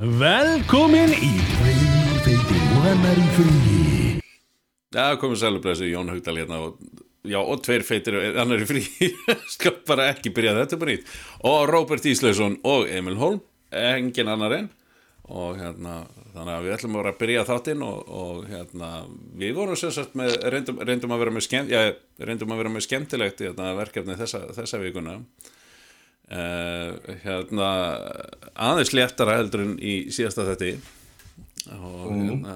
Velkomin í Tveir feitir og annar í fríi Já, komið sælublesu Jón Haugdal hérna og, já, og tveir feitir annar í frí. Skal bara ekki byrja þetta bara nýtt. Og Róbert Íslausson og Emil Holm engin annar en. Og hérna, þannig að við ætlum að vera að byrja þáttinn og, og hérna við vorum sem sagt með, reyndum, reyndum að vera með skemmt, já, reyndum að vera með skemmtilegt hérna, verkefni þessa, þessa vikuna Uh, hérna aðeins léttara heldur en í síðasta þetti og hérna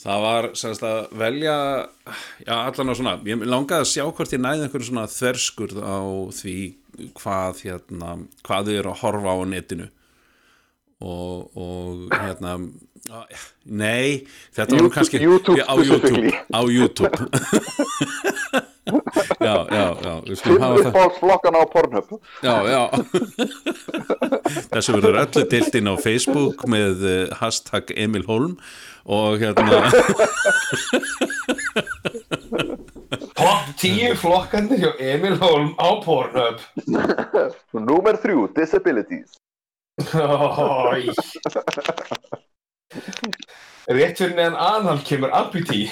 það var semst að velja já allan á svona ég langaði að sjá hvort ég næði einhverju svona þverskurð á því hvað hérna, hvað þau eru að horfa á netinu. Og, og hérna nei, þetta var kannski YouTube á YouTube, á YouTube já, já, já við skulum hafa það. Uppáhaldsflokkan á Pornhub. Já, já. Þessu verður öllu dilt inn á Facebook með eh, hashtag Emil Holm og hérna Top 10 flokkandir hjá Emil Holm á Pornhub. Númer þrjú, Disabilities. Ói. Rétt fyrir neðan anhald kemur amputee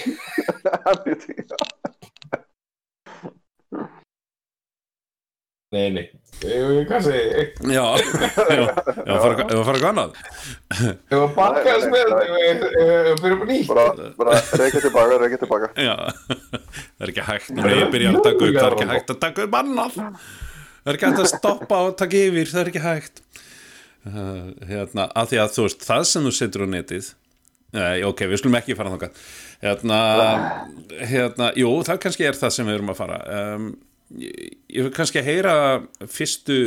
Nei, nei. Eh, segi ég? Já, já, já, fara, annað. Ég var bakkast með þetta Fyrir upp nýtt. Bara, bara reykja tilbaka, reykja tilbaka. Já, það er ekki hægt Nú er ég byrja að taka upp, það er ekki hægt að taka upp annað. Það er ekki hægt að stoppa og taka yfir, það er ekki hægt. Uh, Hérna, að því að þú veist það sem þú setur á netið Nei, ok, við skulum ekki fara þangað. Hérna, hérna, jú, það kannski er það sem við erum að fara. Um, ég, vil kannski heyra fyrstu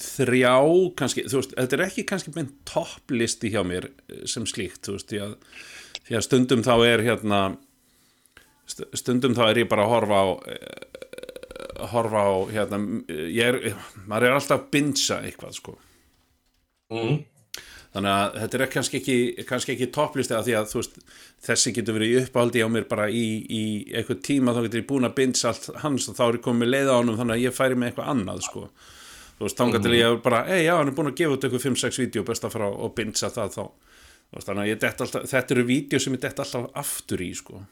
þrjá kannski, veist, þetta er ekki kannski mynd topplisti hjá mér eh, sem slíkt, þú veist, því að, því að stundum þá er hérna st- stundum þá er ég bara að horfa á eh, horfa á hérna, ég er, maður er alltaf að binsa eitthvað, sko mm. Þannig að þetta er kannski ekki, kannski ekki topplisti af því að veist, þessi getur verið uppáldi á mér bara í, í eitthvað tíma þá getur ég búin að binsa allt hans og þá er ég komið leið á honum þannig að ég færi með eitthvað annað sko. þú veist, þangað til ég er bara ei já, hann er búin að gefa út eitthvað 5-6 vídeo best að fara og binsa það þá veist, þannig að ég dett alltaf, þetta eru vídeo sem ég dett alltaf aftur í sko.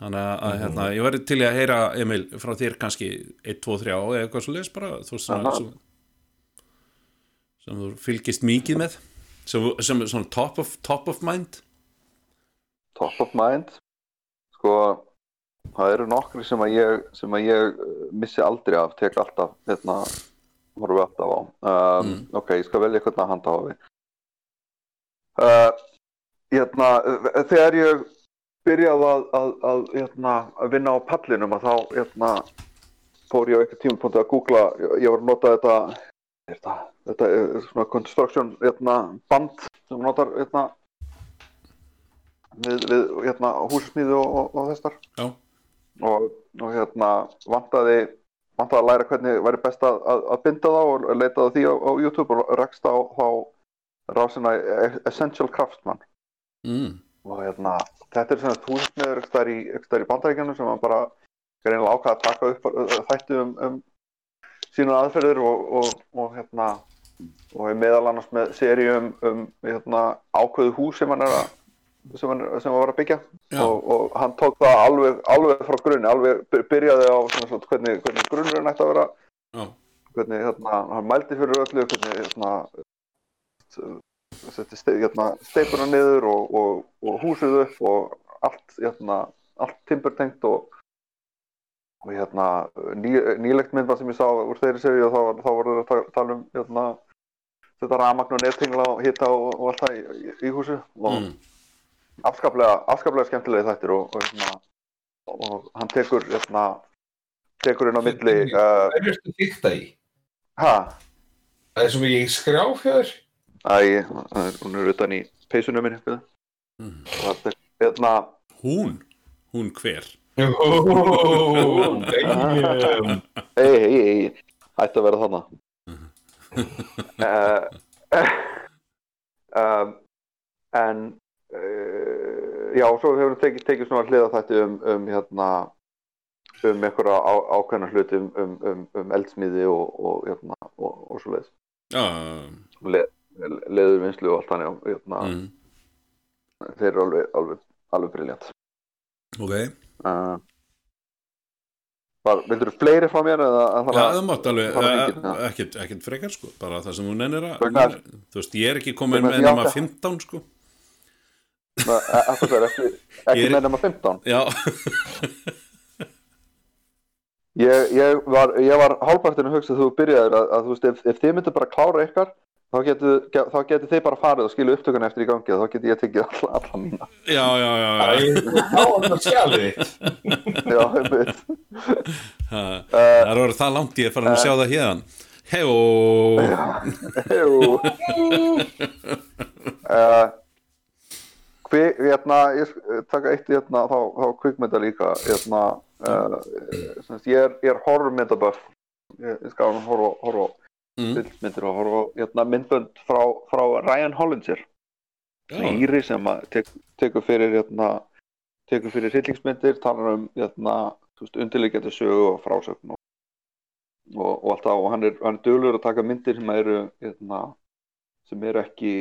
þannig að, að hérna, ég verði til að heyra Emil frá þér kannski 1, 2, 3 eða eitthvað svo leis bara þú veist, Aha. sem, sem þú fylgist mikið með sem, sem svona top of, top of mind? Top of mind? Sko, það eru nokkri sem að ég sem að ég uh, missi aldrei af tek alltaf, hérna horfum við alltaf á. Um, Mm. Ok, ég skal velja hvernig að handa á við. Uh, Hérna, uh, þegar ég byrjaði að, að, að, hérna, að vinna á pallinum að þá hérna, fór ég á eitthvað tímapunkti að googla, ég, ég var að nota þetta þetta, þetta er svona construction hérna, band sem notar hérna, við, við hérna, húsasmíðu og, og, og þessar og, og hérna vantaði vantaði að læra hvernig væri best að, að, binda þá og leitaði því á, á YouTube og rakst á þá rásina Essential Craftsman. Mm. og hérna, þetta er svona húsasmiður ekki þar í, bandaríkjunum sem hann bara greinilega ákvað að taka upp uh, þætti um, um sína aðferðir og, og, og hérna og er meðal annars með seri um, um hérna, ákveðu hús sem hann er að sem hann, var að byggja. Og, og hann tók það alveg, alveg frá grunni, alveg by- byrjaði á svona, hvernig, hvernig grunnurinn ætti að vera. Já. hvernig hérna, hann mældi fyrir öllu hvernig hérna, hérna, steipuna niður og, og, og húsið upp og allt, hérna, allt timburtengt og, og hérna, ný, nýlegt myndvað sem ég sá úr þeirri seri og þá, þá voru þeir að ta- tala um þetta ramagn og nettingla og hitta og, og allt það í, í, í húsi og Mm. afskaplega, afskaplega skemmtilegi þættir og, og, hérna, og hann tekur hérna, tekur inn á milli uh, Það er mjög þykta í? Ha, Það er svo mikið skráfjör æ, það er- hún er utan í peysunum minni sko. Mm. og það er hérna hún, hún hver? Ó, damn. Ei, ei, ei, ætti að vera þannig En uh, Já, svo hefur við tekið, tekið svona hliða þætti um, um hérna um einhverja ákveðna hluti um, um, um, um eldsmiði og, og, hérna, og, og svo leiðis Já, Le, leðurvinnslu og allt og hérna, mm. þeir eru alveg, alveg, alveg briljant ok, uh, Vildur þú fleiri frá mér eða að já, það mátt alveg eh, ekkert, ekkert frekar sko, bara það sem þú nennir að þú veist, ég er ekki komin með nema átti- 15 sko. Þetta er ekki, ekki með nema 15 já, Ég, ég var, hálfpartinu að hugsa þegar þú byrjaðir að, að þú veist, ef, ef þið myndir bara klára ykkar þá getur, þá getur þið bara farið og skilu upptökun eftir í gangi og þá getur ég tekið alla, alla mína. Já, já, já, Þá er skjalið þitt Já, einmitt. Uh, það er orðið það langt ég er farin að sjá það hérðan Hejó Jú uh, Hvi, hérna, ég sk- taka eitt hérna, þá, þá kvikmynda líka hérna, uh, semst, ég er, er horrormyndaböff. Ég, ég skal horfa. Myndmyndir og horfa hérna, myndbönd frá, frá Ryan Hollinger. Íri sem tek, tekur fyrir hérna, tekur fyrir hryllingsmyndir talar um hérna, undirleikjandi sögu og frásögn og, og, og allt það. Og hann er, hann er dölur að taka myndir sem eru hérna, sem eru ekki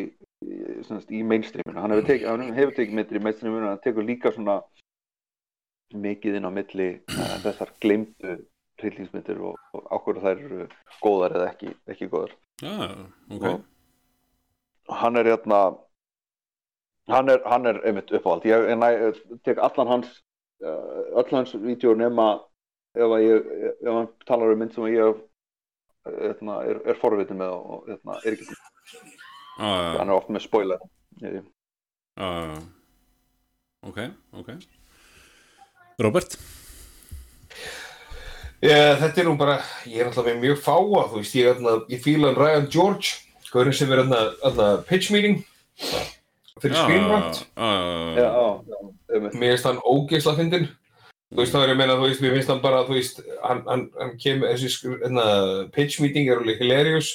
í- sem sagt, í mainstreaminu. Hann hefur tekið, tekið myndir í mainstreaminu en hann tekur líka svona mikið inn á milli uh, þessar gleymdu hryllingsmyndir og, og ákveður þær eru góðar eða ekki, ekki góðar. Já, ok. Og- hann er hérna hann er, hann er einmitt uppáhald. Ég, ég tek allan hans uh, öll hans vídeo nema ef, ég, ef hann talar um mynd sem ég hef, hérna, er, er forvitin með og hérna, er ekki, já, hann er oft með spoiler. Já. ok, ok. Robert Ég, þetta er nú bara, ég er alltaf með mjög fáa, þú veist, ég, ég fíla hann Ryan George, hvernig sem er hérna pitch meeting fyrir Já, Screenrant. já, já, já, Mér finnst hann ógeðsla fyndin. Þú veist, það er ég meina, þú veist, mér finnst hann bara, þú veist, hann, hann, hann kemur, þessi hérna, pitch meeting er alveg hilarious,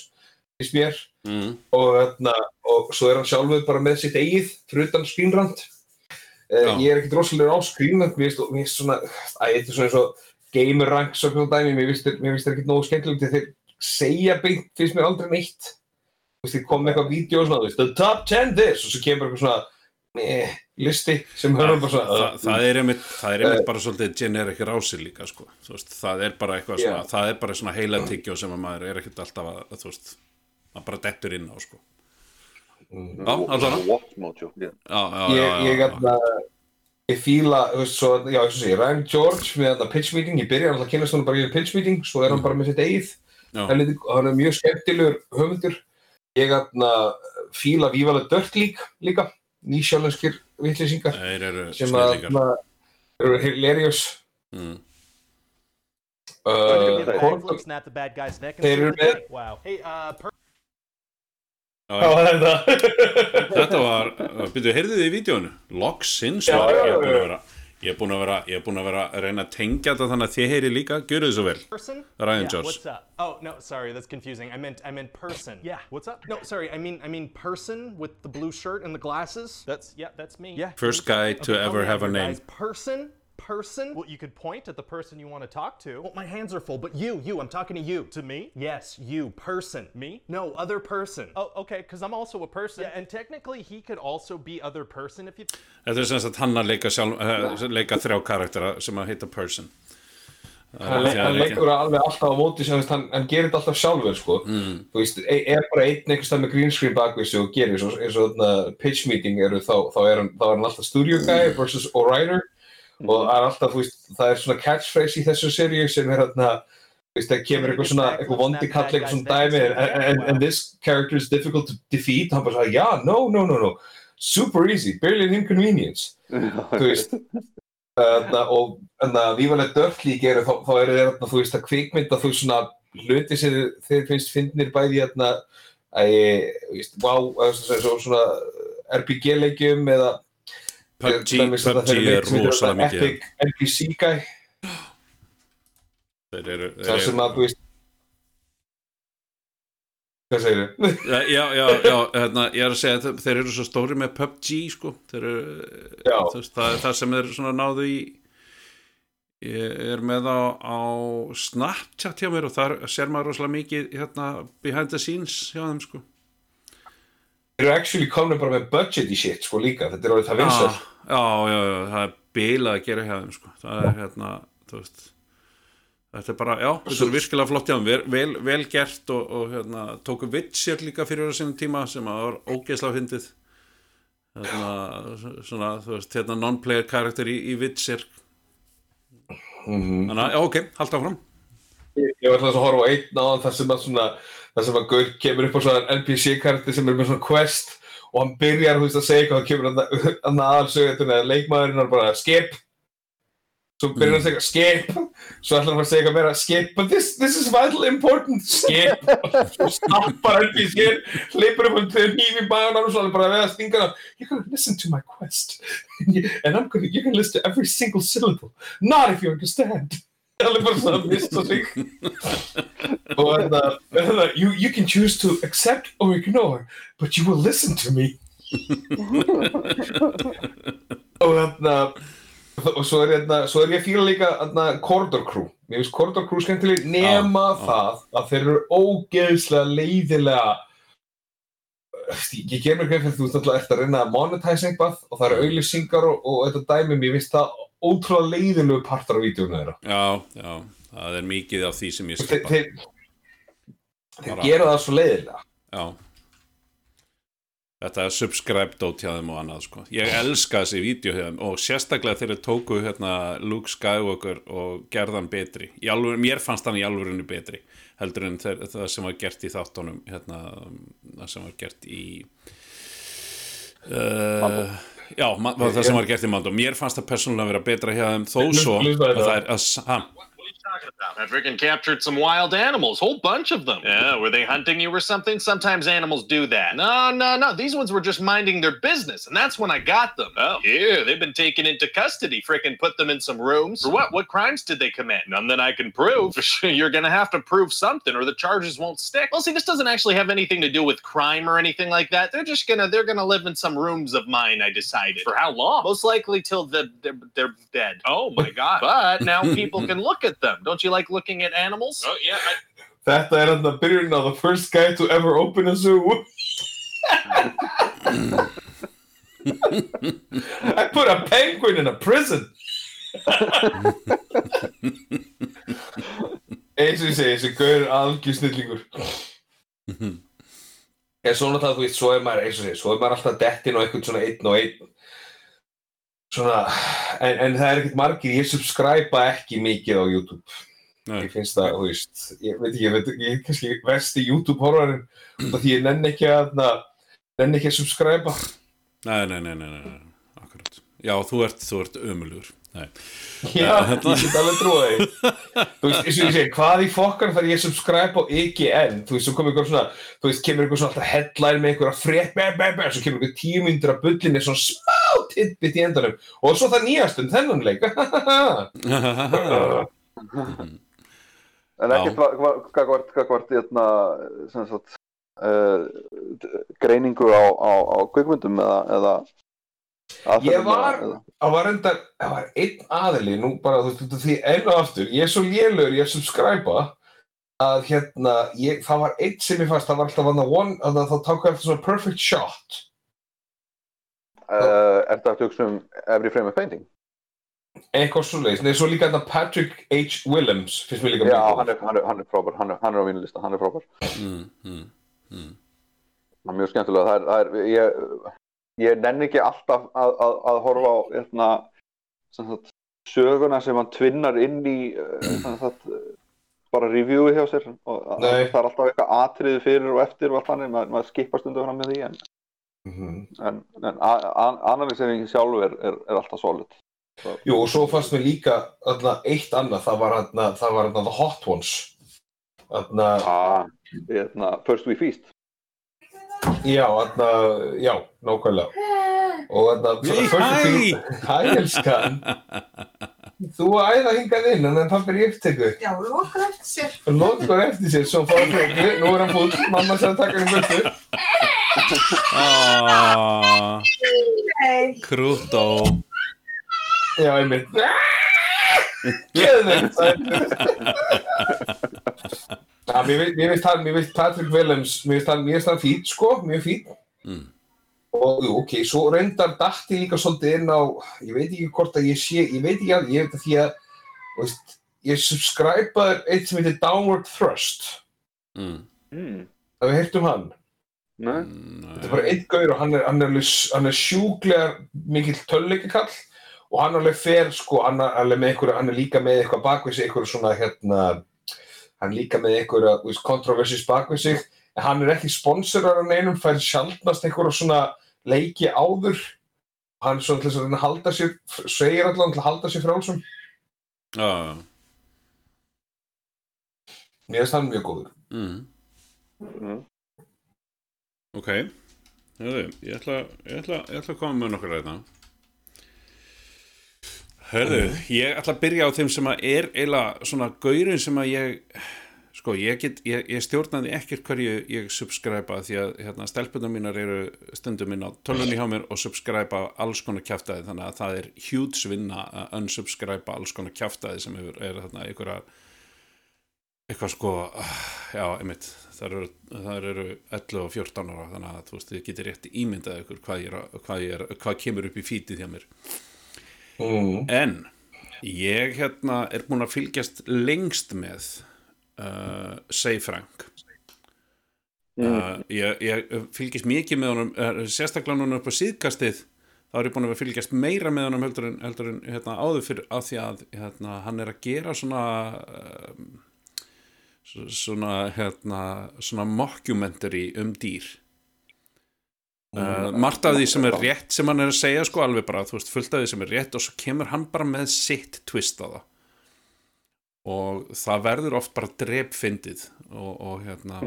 finnst mér, Mm. og hérna, og svo er hann sjálfur bara með sitt eigið, fyrir utan Screenrant. Uh, Já. ég er ekkert rosalega á Screenrant, mér finnst, svona, að þetta er svona eins og gamer ranks og svona dæmi, mér finnst, það ekkert nógu skemmtilegt þegar þeir segja beint, finnst mér aldrei neitt. Þú veist, þeir kom með eitthvað vídeo og svona, þú veist, the top 10 this, og svo kemur eitthvað svona, eh, listi sem höfum bara svona, Þa, það er einmitt, það er einmitt bara svolítið generic rási líka sko. Þú veist, það er bara eitthvað svona, Já. það er bara svona heila tyggjó sem að maður er ekkert alltaf að, þú veist maður bara dettur inn á sko. já, allavega Watch Mojo já. já, já, já, já, ég fíla, þú veist, svo, já, eins og sé, Ryan George með þetta pitch meeting, ég byrja alltaf að kynast hann bara í pitch meeting, svo er hann bara með sitt eigið, hann er, hann er mjög skemmtilegur höfundur, ég hérna fíla Vívalega Dirt League líka, þeir eru sem að hérna, eru hilarious, mm. uh, Þeir- Horton, snap já, Já, já. þetta þetta var, byrju, heyrðu þið í vídjónu loksins Já, var já, ég er já, búin að já. vera ég er búin að vera, ég er búin að vera að reyna að tengja þetta þannig að þið heyri líka, gjöru þið svo vel? Ryan yeah, George. Oh no, sorry, that's confusing. I meant I meant person. Yeah. What's up? No, sorry, I mean I mean person with the blue shirt and the glasses. That's yeah, that's me. Yeah. first guy to Okay, ever have a name. Person? Person? Well, you could point at the person you want to talk to. Well, my hands are full, but you, you, I'm talking to you. To me? Yes, you, person. Me? No, other person. Oh, okay, because I'm also a person. Yeah, and technically he could also be other person if you. þetta er sem sagt hann að leika, sjálf, uh, leika þrjá karaktera sem að heita person er hann, hann leika- leikur alveg alltaf á móti sem hann, hann gerir þetta alltaf sjálfur sko. Mm. þú veist, e- er bara einn einhvers stað með green screen bakvið sig og gerir eins og, eins og pitch meeting eru þá, þá, er hann, þá er hann alltaf studio guy versus a writer og það er alltaf, þú veist, það er svona catchphrase í þessu seríu sem er hérna veist, það kemur eitthvað svona, eitthvað vondi kall eitthvað svona dæmi, and, and, this character is difficult to defeat, hann bara sagði, já, no, no, no, no. Super easy, barely an inconvenience. Þú veist Þarna, og Dört líka eru, þá, þá eru þeir, þú veist, að kvikmynda þú svona hluti sem þeir finnst fyndnir bæði hérna, að, þú veist, wow, svona, svona, svona RPG-leikjum eða PUBG, PUBG er rosalega mikið Epic NPC guy, þeir eru, það sem að, þú veist, hvað segir þau? Já, já, já, hérna, ég er að segja þeir eru svo stóri með PUBG sko, þeir eru veist, það er það sem þeir svona náðu í ég er með á, á Snapchat hjá mér og þar sér maður rosalega mikið hérna, behind the scenes hjá þeim sko eru actually komin bara með budget í shit sko líka, þetta er orðið það vinsæl já, já, já, já, það er bilað að gera hjá þeim sko. það er hérna þú veist þetta er bara, já, þetta er virkilega flott hjá þeim. Vel, vel, gert og, og hérna, tóku Witcher líka fyrir sínum tíma sem að var ógeðslega fyndið. Hérna, svona, þú veist, hérna non-player karakter í, í Witcher. Þannig að, já, ok, halda áfram. Ég ég var alltaf að horfa á einn á þar sem að svona, þar sem að Gaur kemur upp á svona NPC-karti sem er með svona quest og hann byrjar, þú veist, að segja eitthvað og kemur hann aðalsögðuna leikmaðurinn og bara skip. Svo byrjar hann að segja skip. Svo ætlar hann að segja meira skip but this, this is vital important skip. Svo snappar NPC-in hleypur upp um til nýfi bæðan og svo er hann bara að veða stingana you're gonna listen to my quest. And I'm gonna, you're gonna listen to every single syllable not if you understand alveg bara svona að mista sig. Og hérna, hérna you, you can choose to accept or ignore but you will listen to me. Og hérna og svo er, svo ég að fíla líka Corridor Crew. Mér finnst Corridor Crew skemmtileg nema já. það að þeir eru ógeðslega leiðilega ég ger mér greið fyrir þú eftir að reyna að monetize eitthvað og það eru auðlýsingar og, og þetta dæmi mér finnst það ótrúlega leiðilegu partar á vídjónu þeirra. Já, já, það er mikið af því sem ég þeir, skipa þeir, þeir Bara- gera það svo leiðilega já. Þetta er subscribe dot hjá þeim og annað sko. ég elska þessi þeim og sérstaklega þegar þeir tóku hérna, Luke Skywalker og gerðan betri. Í alvöru, mér fannst hann í alvörunni betri heldur en þeir, það sem var gert í þáttunum hérna, það sem var gert í uh, já, það sem var gert í Mando mér fannst það persónulega vera betra hjá þeim þó svo að það er að, talking about? I freaking captured some wild animals, whole bunch of them. Yeah, were they hunting you or something? Sometimes animals do that. No, no, no. These ones were just minding their business, and that's when I got them. Oh, yeah, they've been taken into custody. Freaking put them in some rooms. For what? What crimes did they commit? None that I can prove. You're gonna have to prove something, or the charges won't stick. Well, see, this doesn't actually have anything to do with crime or anything like that. They're just gonna they're gonna live in some rooms of mine. I decided. For how long? Most likely till the, they're, they're dead. Oh my god! But now people can look at them. Don't you like looking at animals? Oh yeah. I, Þetta er hann að byrjun á the first guy to ever open a zoo I put a penguin in a prison eins og ég segi, þessi gaur er algjör snillingur en svo náttúrulega þú veist, svo er maður eins og ég segi, svo er maður alltaf dettin og eitthvað svona einn og einn svona, en, en það er ekkert margir, ég subscriba ekki mikið á YouTube. Nei, ég finnst það, þú veist, ég veit ekki, ég, veit, ég er kannski versti YouTube-horrorinn út af því ég nenni ekki að, na, nenni ekki að subscriba. nei, nei, nei, nei, nei, nei, akkurat. Já, þú ert, þú ert ömulugur Já, ég get alveg trúið. Þú veist, eins og ég segi, hvað í fokkan þarf ég að subscribe á IGN? Þú veist, svo komið eitthvað svona, þú veist, kemur eitthvað svona alltaf headline með einhverja frétt, be, be, be, svo kemur eitthvað tíu myndir af bullinni, svona smá tidbit í endanum, og svo það nýjast um þennan leik. En ekkert gagvart, gagvart, hérna, sem sagt, uh, greiningu á, á, á kvikmyndum eða, Ég var- Það var enda, það var einn aðili, nú bara þú veist, því enn og aftur, ég er svo lélur, ég er subscriba, að hérna, ég, það var einn sem ég fannst, það var alltaf hann að one, að það tók eftir svona perfect shot. uh, Er þetta að hugsa um Every Frame a Painting? Eitthvað svo leiðis, nei, svo líka þetta Patrick H. Willems, finnst mér líka Já, mjög hann er, hann er, hann er frábær, hann er, hann er á vínlista, hann er frábær. mm, mm, mm. Er mjög skemmtilega, það er, það er ég, ég nenni ekki alltaf að, að, að horfa á hérna, sem sagt, söguna sem hann tvinnar inn í sem sagt, bara reviewið hjá sér og það er alltaf eitthvað atriði fyrir og eftir og allt þannig, maður, maður skipar stundu fram með því en, Mhm. en, en analýsering sjálf er, er, er alltaf solid. Jú, og svo fannst mér líka þarna, eitt annað, það var þarna, það var þarna The Hot Ones. Þarna, Ah, hérna, First We Feast. Já, þarna, já, nákvæmlega. Og þarna, hæ! Hæ, elskan. Þú æða hingað inn, en það pappir í upptöku. Já, lokar eftir sér. Lókur eftir sér, svo fór freklu, nú er hann fúll, mamma sagði að taka hann í burtu. ah, Nei. krútó Já, einmitt. Já, mér finnst hann, mér finnst Patrick Willems, mér finnst hann, mér finnst hann fít, sko, mjög fít. Mm. og jú, ok, svo reyndar datti líka svolítið inn á ég veit ekki hvort að ég sé, ég veit ekki að ég veit að því að veist, ég subscribeaði eitt sem heitir Downward Thrust mm. mm. það við heyrtum hann Nei, þetta er bara einn gaur og hann er, hann er, alveg, hann er sjúklega mikill töluleikakall og hann alveg fer sko, hann er, einhverja, hann er líka með eitthvað bakvið sig, einhverja svona hérna, hann er líka með veist, kontroversis bakvið sig. En hann er ekki sponsorar af neinum, fær sjaldnast einhverja svona leiki áður. Hann er svona til þess að halda sér segir allan til að halda sér frálsum Já, mér finnst hann mjög góður. Mm. mm. Ok, ég ætla, ég, ætla, ég ætla að koma með nokkur ræðna Hörðu, ég ætla að byrja á þeim sem að er eiginlega svona gaurin sem að ég sko, ég, get, ég, ég stjórnaði ekkert hverju ég subscriba því að hérna, stelpunum mínar eru stundum inn á tölunni hjá mér og subscriba alls konar kjaftaði þannig að það er huge vinna að unsubscriba alls konar kjaftaði sem er, er þarna einhverja eitthvað sko, já, einmitt það eru, það eru 11 og 14 ára þannig að þú veist, þið getur rétt ímyndað ykkur hvað, ég að- hvað, ég hvað kemur upp í fítið hjá mér mm. en ég hérna er búin að fylgjast lengst með uh, Say Frank. Uh, ég, ég fylgjast mikið með honum uh, sérstaklega núna upp á síðkastið þá er ég búin að fylgjast meira með honum heldur en, heldur en hérna, áður fyrir af því að hérna, hann er að gera svona um, svona hérna, svona mockumentary um dýr Uh, margt af því sem er rétt sem hann er að segja sko alveg bara, þú veist, fullt af því sem er rétt og svo kemur hann bara með sitt twist á það. Og það verður oft bara drepfindið og, og hérna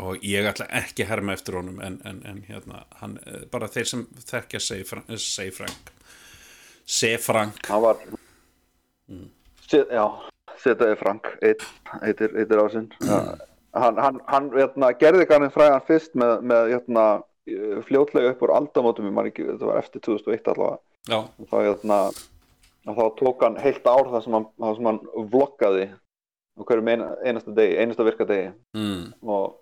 og ég ætla ekki að herma eftir honum en, en, en hérna hann, eh, bara þeir sem þekkja Frank Say Frank, Say Frank. Hann var Set, já, setaði Frank eitt, eittir, ásinn hann, hann, hann hérna, gerði garðin frægan fyrst með, með hérna, fljótlega upp úr aldamótum ég man ekki, þetta var eftir 2001 allavega. Þá, hérna, og þá tók hann heilt ár þar sem hann, þar sem hann vloggaði á hverjum eina, einasta degi, einasta virka degi. Mm, og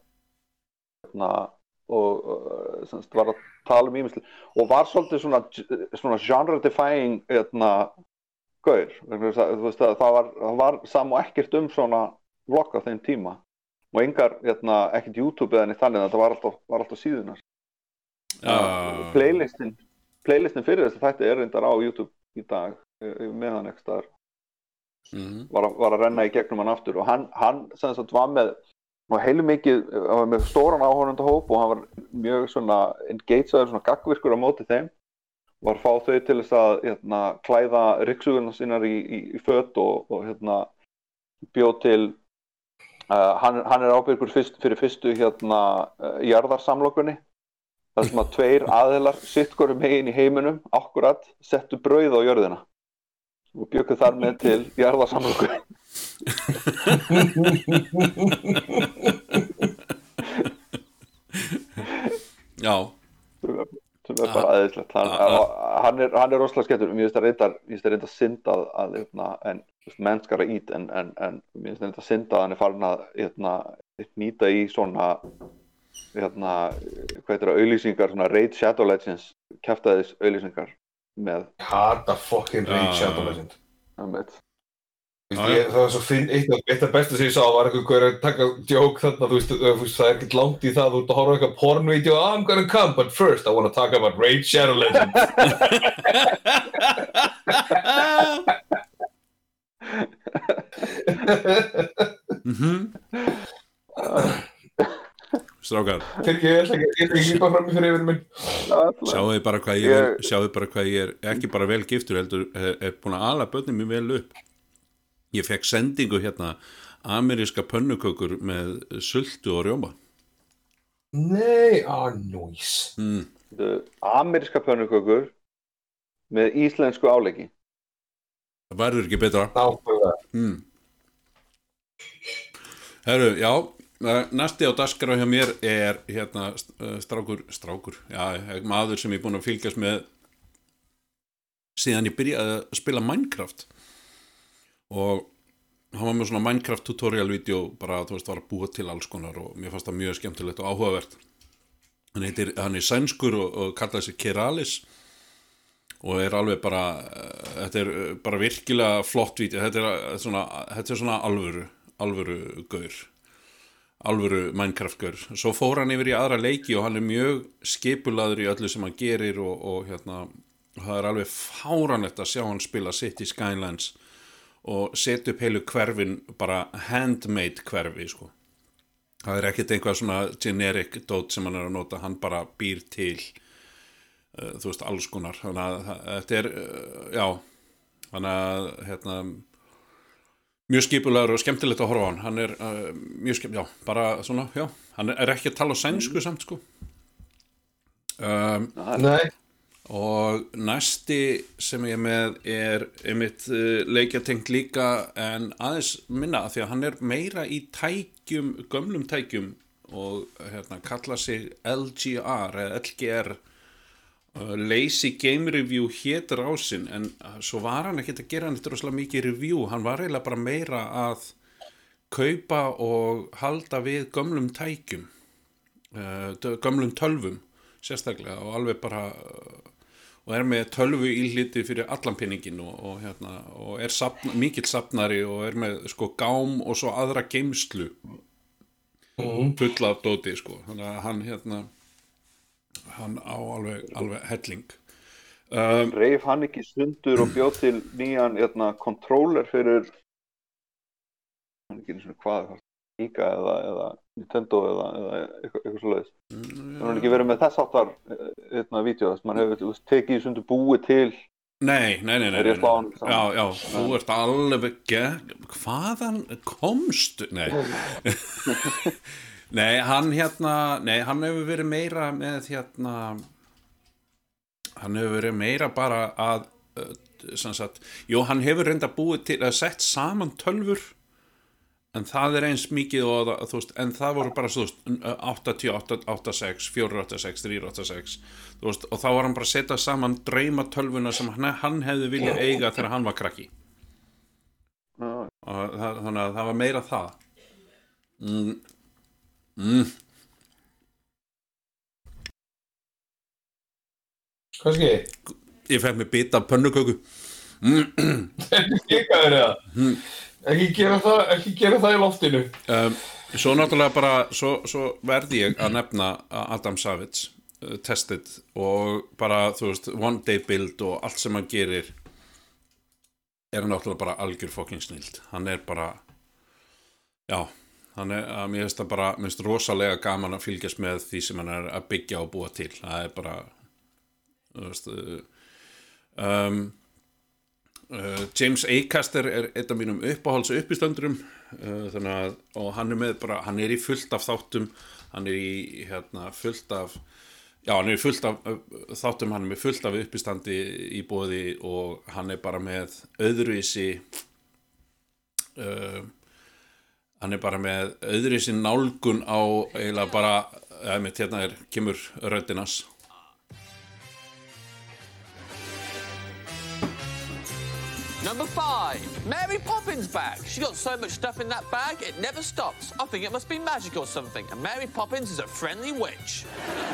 hérna og uh, semst, var að tala um ímisli og var svolítið svona, svona genre defying hérna gaur. Að, veist, að það, var, það var sam og ekkert um svona vlogg á þeim tíma. Og engar, hérna, ekkert YouTube eða neitt þannig þetta var alltaf, var alltaf síðunar já, playlistin playlistin fyrir þess að þetta er reyndar á YouTube í dag eh, með hann ekki staðar. Mm, var, var að renna í gegnum hann aftur og hann, hann sem sagt var með var heilu mikið, hann var með stóran áhörnundahóp og hann var mjög svona engageaður, svona gagvirkur á móti þeim. Var að fá þau til þess að hérna, klæða ryksugunum sínar í, í, í fött og, og hérna bjóð til uh, hann, hann er ábyrgur fyrst, fyrir fyrstu hérna uh, jarðarsamlokunni það sem að tveir aðilar sitt hverju megin í heiminum akkurat settu brauð á jörðina og bjökuð þar með til jarðarsamlokunni já, sem er bara aðeinslegt hann, Ah, ah. hann, er, hann er rosalega skemmtur mér finnst það reyndar, reyndar synd að, að hérna, en þú veist, menn skar að ít en, mér finnst það reyndar synd að hann er farin að hérna, nýta í svona hérna, hvað heitir það, auðlýsingar svona Raid Shadow Legends kæftæðis auðlýsingar með, hata fucking Já. Raid Shadow Legend með veist, ég, það var svo finn, eitt af, besta sem ég sá var eitthvað hver að taka djók þarna, þú veist, það er ekkert langt í það, þú ert að horfa á eitthvað pornvídeó, ah, I'm gonna come, but first I wanna talk about Raid Shadow Legend. mhm strákar ég ætla ekki, lípa fram í fyrir yfir minn. Sjáu þið bara hvað ég er, sjáu þið bara hvað ég er ekki bara vel giftur heldur, er, er búin að ala börnin mér vel upp ég fekk sendingu hérna ameríska pönnukökur með sultu og rjóma Nei, ah, nús. mm. ameríska pönnukökur með íslensku áleiki það verður ekki betra Nákvæmlega. mm. Herru, já eh, næsti á daskara hjá mér er hérna eh, strákur, strákur já, eh, maður sem ég er búin að fylgjast með síðan ég byrjaði að spila Minecraft. Og hann var með svona Minecraft tutorial-vídeó bara, þú veist, var að búa til alls konar og mér fannst það mjög skemmtilegt og áhugavert. Hann, heitir, hann er sænskur og, og kallar sig Keralis og er alveg bara uh, þetta er uh, bara virkilega flott víti þetta er, svona, þetta er svona alvöru alvöru gaur alvöru Minecraft gaur. Svo fór hann yfir í aðra leiki og hann er mjög skipulaður í öllu sem hann gerir og, og hérna það er alveg fáranlegt að sjá hann spila City Skylines og setja upp heilu hverfin bara handmade hverfi sko. Það er ekkert einhvað svona generic dot sem hann er að nota, hann bara býr til uh, þú veist, alls konar. Þannig að þetta er uh, já, þannig að hérna, mjög skipulagur og skemmtilegt að horfa á hann. Hann er uh, mjög skemmt, já, bara svona já, hann er ekki að tala sænsku samt sko. Um, Nei, og næsti sem ég með er einmitt uh, leikjatengt líka en aðeins minna af því að hann er meira í tækjum, gömlum tækjum og hérna kalla sig LGR eða LGR Lazy Game Review hétur á sinn en uh, svo var hann ekkert að gera hann eitthvað mikið review, hann var eiginlega bara meira að kaupa og halda við gömlum tækjum uh, gömlum tölvum sérstaklega og alveg bara og er með tölvu íhliti fyrir allan pinningin og, og, hérna, og er sapna, mikill sapnari og er með sko gám og svo aðra geimslu fulla af dóti sko. Þannig að hann hérna hann á alveg, alveg helling. Um, Reif hann ekki sundur og bjóð til nýjan hérna, controller fyrir hann ekki einu svona hvað Iga eða, eða Nintendo eða, eða eitthvað, eitthvað svo leiðis það er ekki verið með þess áttar hérna, vídeo þess að mann hefur tekið sundur búið til. Nei, nei, nei, nei, nei, saman? Já, já, þú ert alveg hvaðan komst Nei Nei, hann hérna Nei, hann hefur verið meira með hérna hann hefur verið meira bara að sem sagt, jú, hann hefur reynda búið til að sett saman tölfur en það er eins mikið og það, þú veist, en það voru bara þú veist, 88, 86, 486, 386 þú veist, og þá var hann bara að setja saman dreyma tölvuna sem hann, hann hefði viljað eiga þegar hann var krakki. Já, og það, þannig að það var meira það. Mm. Mm. kannski. Ég fekk mér bita pönnuköku. Líka er það Ekki gera það, ekki gera það í loftinu. Um, svo náttúrulega bara svo, svo verði ég að nefna Adam Savage uh, Tested og bara þú veist One Day Build og allt sem hann gerir er náttúrulega bara algjör fucking snild. Hann er bara já, hann er að mér finnst það bara mér finnst rosalega gaman að fylgjast með því sem hann er að byggja og búa til. Það er bara veist uh, um, uh, James Acaster er einn af mínum uppáhalds uppistöndurum uh, þannig að og hann er með bara, hann er í fullt af þáttum hann er í hérna fullt af já, hann er fullt af þáttum, hann er með fullt af uppistandi í bóði og hann er bara með öðruvísi uh, hann er bara með öðruvísi nálgun á eiginlega bara, eða mitt hérna er kemur röddinas Number five, Mary Poppins bag. She got so much stuff in that bag, it never stops. I think it must be magic or something, and Mary Poppins is a friendly witch.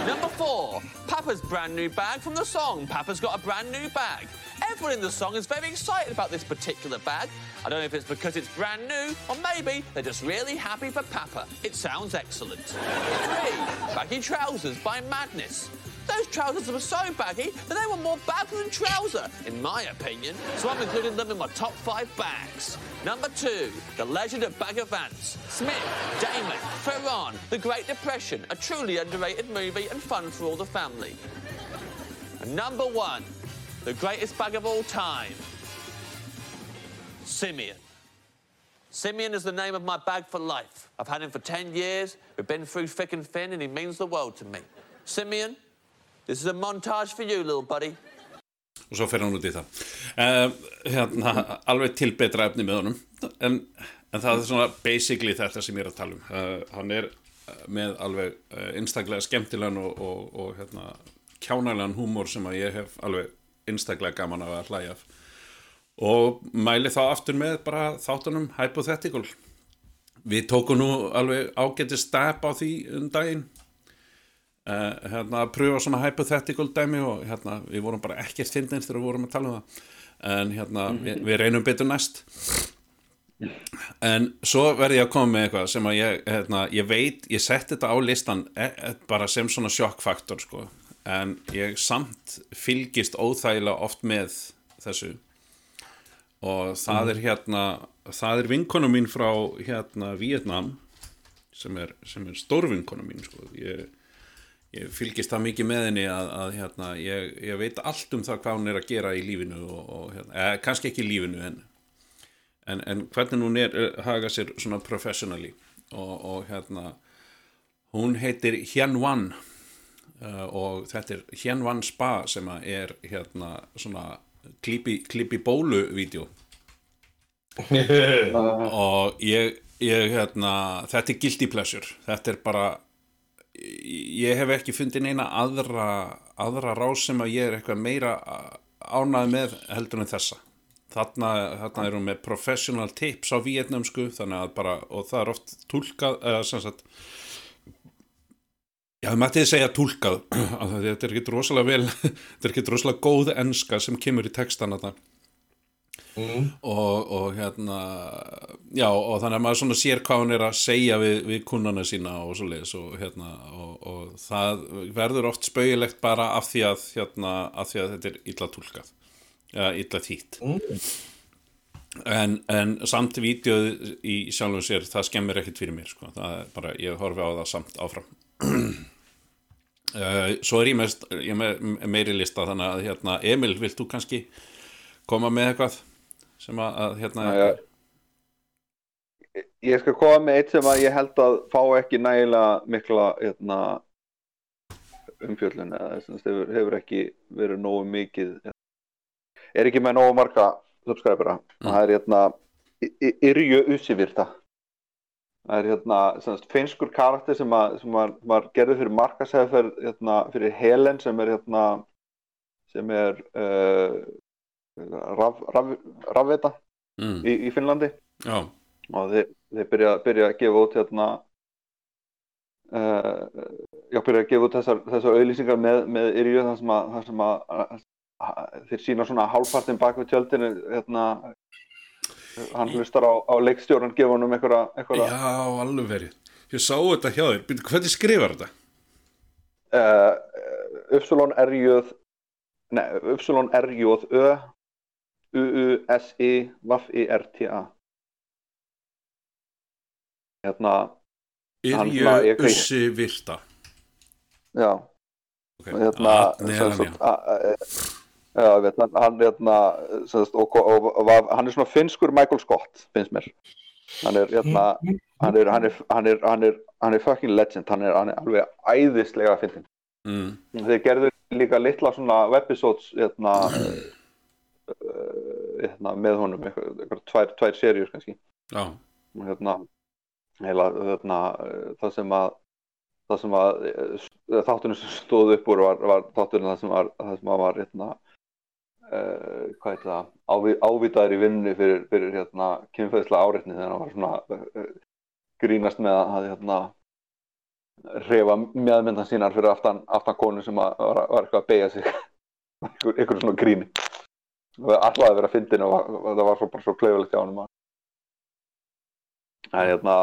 Number four, Papa's brand new bag from the song. Papa's got a brand new bag. Everyone in the song is very excited about this particular bag. I don't know if it's because it's brand new, or maybe they're just really happy for Papa. It sounds excellent. Three, Baggy Trousers by Madness. Those trousers were so baggy that they were more bag than trouser, in my opinion. So I'm including them in my top five bags. Number two, The Legend of Bag of Vance. Smith, Damon, Ferran, The Great Depression, a truly underrated movie and fun for all the family. And number one, the greatest bag of all time, Simeon. Simeon is the name of my bag for life. I've had him for 10 years. We've been through thick and thin, and he means the world to me. Simeon, this is a montage for you, little buddy. og svo fer hann út í það uh, hérna, alveg til betra efni með honum en, en það er svona basically þetta sem ég er að tala um uh, hann er uh, með alveg einstaklega skemmtilegan og, og, og hérna, kjánalegan húmor sem að ég hef alveg einstaklega gaman að hlæja og mæli þá aftur með bara þáttunum Hypothetical. Við tókum nú alveg ágæti step á því um daginn. Uh, hérna, að pröfa svona hypothetical dæmi og hérna, við vorum bara ekkert fyndin þegar við vorum að tala um það. En hérna, við, við reynum betur næst. En svo verði ég að koma með eitthvað sem að ég, hérna, ég veit, ég sett þetta á listan e, e, bara sem svona sjokkfaktor sko, en ég samt fylgist óþægilega oft með þessu. Og það er hérna það er vinkona mín frá hérna Vietnam sem er, sem er stórvinkona mín sko. ég, ég fylgist það mikið með henni að, að hérna, ég, ég veit allt um það hvað hún er að gera í lífinu og, og hérna, eh, kannski ekki í lífinu en, en, en hvernig hún er eh, haga sér svona professionally. Og, og hérna hún heitir Hien Wan uh, og þetta er Hien Wan Spa sem er hérna svona klippi bólu vídeo. Og ég, ég hérna, þetta er guilty pleasure. Þetta er bara ég hef ekki fundið neina aðra, aðra rás sem að ég er eitthvað meira ánað með heldur en þessa. Þarna, þarna við með professional tips á vietnamsku þannig að bara, og það er oft tólkað, eða sem sagt já, það mætti segja tólkað þetta er ekki rosalega vel þetta er ekki rosalega góð enska sem kemur í textan að það Mm. Og, og hérna já og þannig að maður svona sér hvað hún er að segja við, við kunnana sína og svo leiðis og hérna og, og það verður oft spauðilegt bara af því að hérna af því að þetta er illa tólkað eða illa þýtt mm. en, en samt vídeoð í sjálfum sér það skemmir ekkit fyrir mér sko það er bara ég horfi á það samt áfram svo er ég, mest, ég með, meiri lista þannig að hérna Emil vilt þú kannski koma með eitthvað sem að, að hérna ja, ég skal koma með eitt sem að ég held að fá ekki nægilega mikla hérna, umfjöldin eða hefur, hefur ekki verið nógu mikið er ekki með nógu marga subscribera mm. það er hérna Yrju Usivirta það er hérna semst, finskur karakter sem, að, sem var, var gerðið fyrir markasæðferð hérna, fyrir Helen sem er hérna sem er uh, rafveita raf, mm. í, í Finnlandi Já. og þeir, þeir byrja, byrja að gefa út hérna uh, já, byrja að gefa út þessar, þessar auðlýsingar með, með Yrju þar sem að, þar sem að, að þeir sína svona hálfpartin bak við tjöldinu hérna hann hlustar á, á leikstjórn gefa hann um einhverja, einhverja Já, alveg verið. Ég sá þetta hjá þér, hvernig skrifar þetta? Uh, Upsilon R-jöð Nei, Upsilon R-jöð-Ö U-U-S-I-V-I-R-T-A Hérna Yrju Ussi Virta. Já. Hérna ah, Já, veit, hann, hérna, og, og, og, og hann er svona finskur Michael Scott, finnst mér. Hann er, hérna, hann er, hann er, hann er, hann er, hann er fucking legend, hann er, hann er alveg æðislega að finna mm. þeir gerðu líka litla svona webisodes, hérna hérna, með honum eitthvað tvær, tvær serjur kannski. Hérna, heila, hérna, það sem að það sem að þáttunum sem stóð upp úr var, var þáttunum það sem var, það sem var hérna, uh, hvað heit það? Ávi, ávítaður í vinnu fyrir, fyrir hérna, kynfæðislega áreitni þegar hann var svona uh, grínast með að hérna reyfa meðmyndan sínar fyrir aftan, aftan konu sem var, var eitthvað að beigja sig. Ykkur, ykkur svona gríni alltaf að vera að fyndin og það var svo, bara svo kleifilegt hjá hann en hérna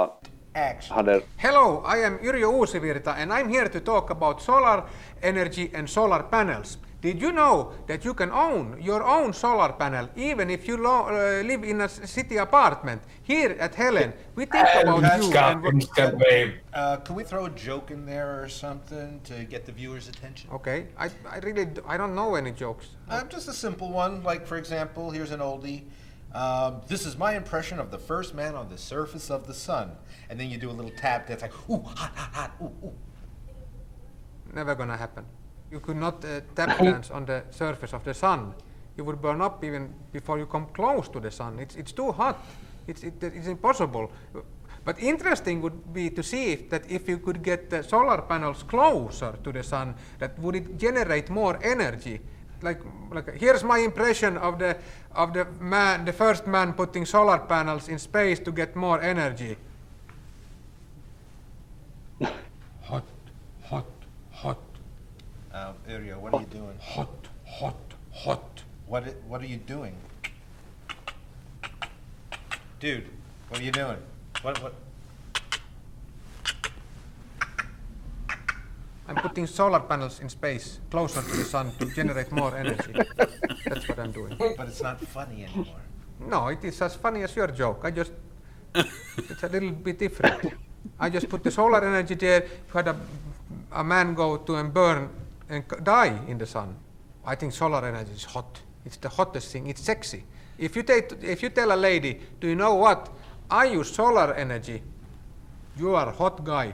hann er Hello, I am Yrjö Uusivirta and I'm here to talk about solar energy and solar panels. Did you know that you can own your own solar panel even if you lo- uh, live in a city apartment? Here at Helen, we think about you. Scott, and Scott Wave. Uh, can we throw a joke in there or something to get the viewers' attention? Okay, I, I really d- I don't know any jokes. Uh, just a simple one, like for example, here's an oldie. Um, this is my impression of the first man on the surface of the sun. And then you do a little tap that's like, ooh, hot, hot, hot, ooh, ooh. Never gonna happen. You could not uh, tap dance on the surface of the sun. You would burn up even before you come close to the sun. It's, it's too hot. It's, it, it's impossible. But interesting would be to see if that if you could get the solar panels closer to the sun, that would it generate more energy? Like, like here's my impression of the of the man, the first man putting solar panels in space to get more energy. Hot, hot, hot, Um, Uriel, what are you doing? hot, hot, hot. What i- What are you doing? Dude, what are you doing? What what? I'm putting solar panels in space, closer to the sun, to generate more energy. That's what I'm doing. But it's not funny anymore. No, it is as funny as your joke. I just, it's a little bit different. I just put the solar energy there. You had a, a man go to and burn and die in the sun. I think solar energy is hot. It's the hottest thing. It's sexy. If you, take, if you tell a lady, do you know what? I use solar energy. You are a hot guy.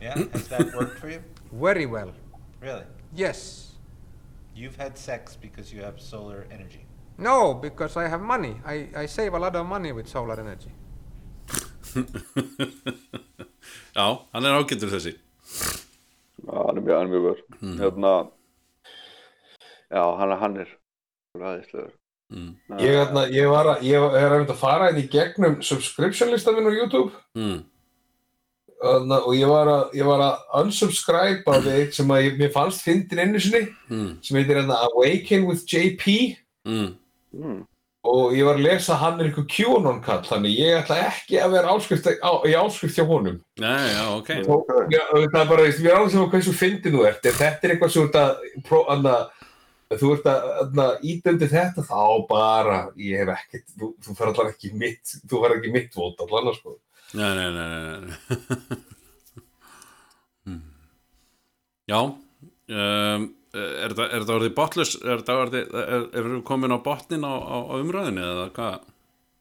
Yeah, has that worked for you? Very well. Really? Yes. You've had sex because you have solar energy. No, because I have money. I, I save a lot of money with solar energy. Já, hann er ágættur þessi Já, hann er mjög, hann er mjög vör. Mhm. Hérna, já, hann, hann er ræðislegur. mm. Ég, hérna, ég, var að, ég er að fara inn í gegnum subscription listan minn á YouTube Mm. Þarna, og ég var að, ég var að unsubscribe á þig sem að ég, mér fannst fyndin einu sinni Mm. sem heitir hérna Awaken with JP Mm. Og ég var að lesa að hann er einhver QAnon kall þannig ég ætla ekki að vera áskrift, á, í áskrift hjá honum Nei, já, ok og, já, það er bara, ég er alveg sem að hversu fyndin þú ert ef þetta er eitthvað sem þú ert að þú ert að ídöndi þetta þá bara ég hef ekkert, þú, þú fer allan ekki mitt þú fer ekki mitt vót allan sko. Nei, nei, nei, nei, nei. Mm. Já um, Er þetta er þetta orðið botless er þetta orðið, er, er við komin á botnin á, á, á umræðinu eða hvað?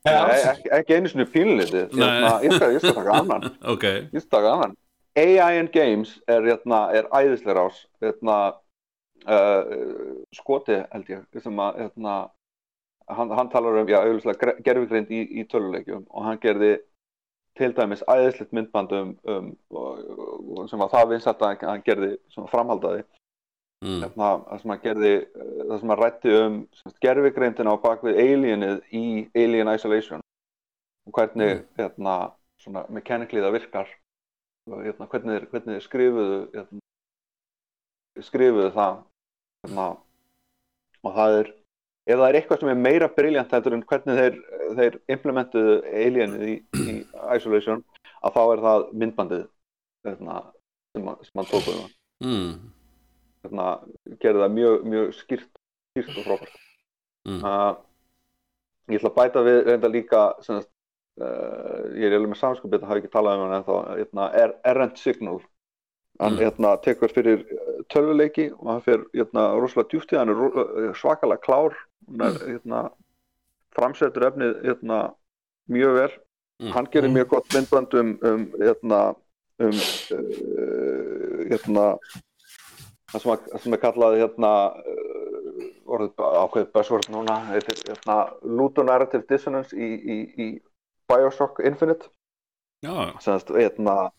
Nei, ekki, ekki einu sinni pínlítið. Nei. Hérna, ég skal, taka annan. Ok, Ég skal taka annan. AI and Games er, hérna, er æðislega rás. Hérna, uh, skoti held ég, sem að, hérna, hann, hann talar um, gerfigrind í, í töluleikjum og hann gerði til dæmis æðislegt myndband um, um sem var það vinsætt að hann gerði svona framhaldaði mm. hérna, það sem hann gerði uh, það sem hann rætti um gerfigreindina á bakvið alienið í Alien Isolation og hvernig hérna, svona mechanically það virkar hérna, hvernig, hvernig skrifuðu hérna, skrifuðu það hérna, og það er ef það er eitthvað sem er meira briljant heldur en hvernig þeir, þeir implementuðu alienið í, í Isolation að þá er það myndbandið hérna, sem, að- sem hann tók um mm. Hérna, gerði það mjög, mjög skýrt, skýrt og frábært. Mm. Uh, ég ætla að bæta við reynda líka, sem sagt, uh, ég er alveg með samskupið, það hafi ekki talað um hann ennþá, hérna, er Errant Signal. Hann Mm. hérna, tekur fyrir uh, tölvuleiki og hann fyrir hérna, rosalega djúpt í hann, er uh, svakalega klár, hann er, hérna, framsetur efnið hérna, mjög vel. Mm. Hann gerir mjög gott myndband um, um, um uh, það sem, að, sem er kallað hérna uh, orðið ákveðið buzzword núna heitir hérna ludonarrative dissonance í, í, í Bioshock Infinite. Já, semst hérna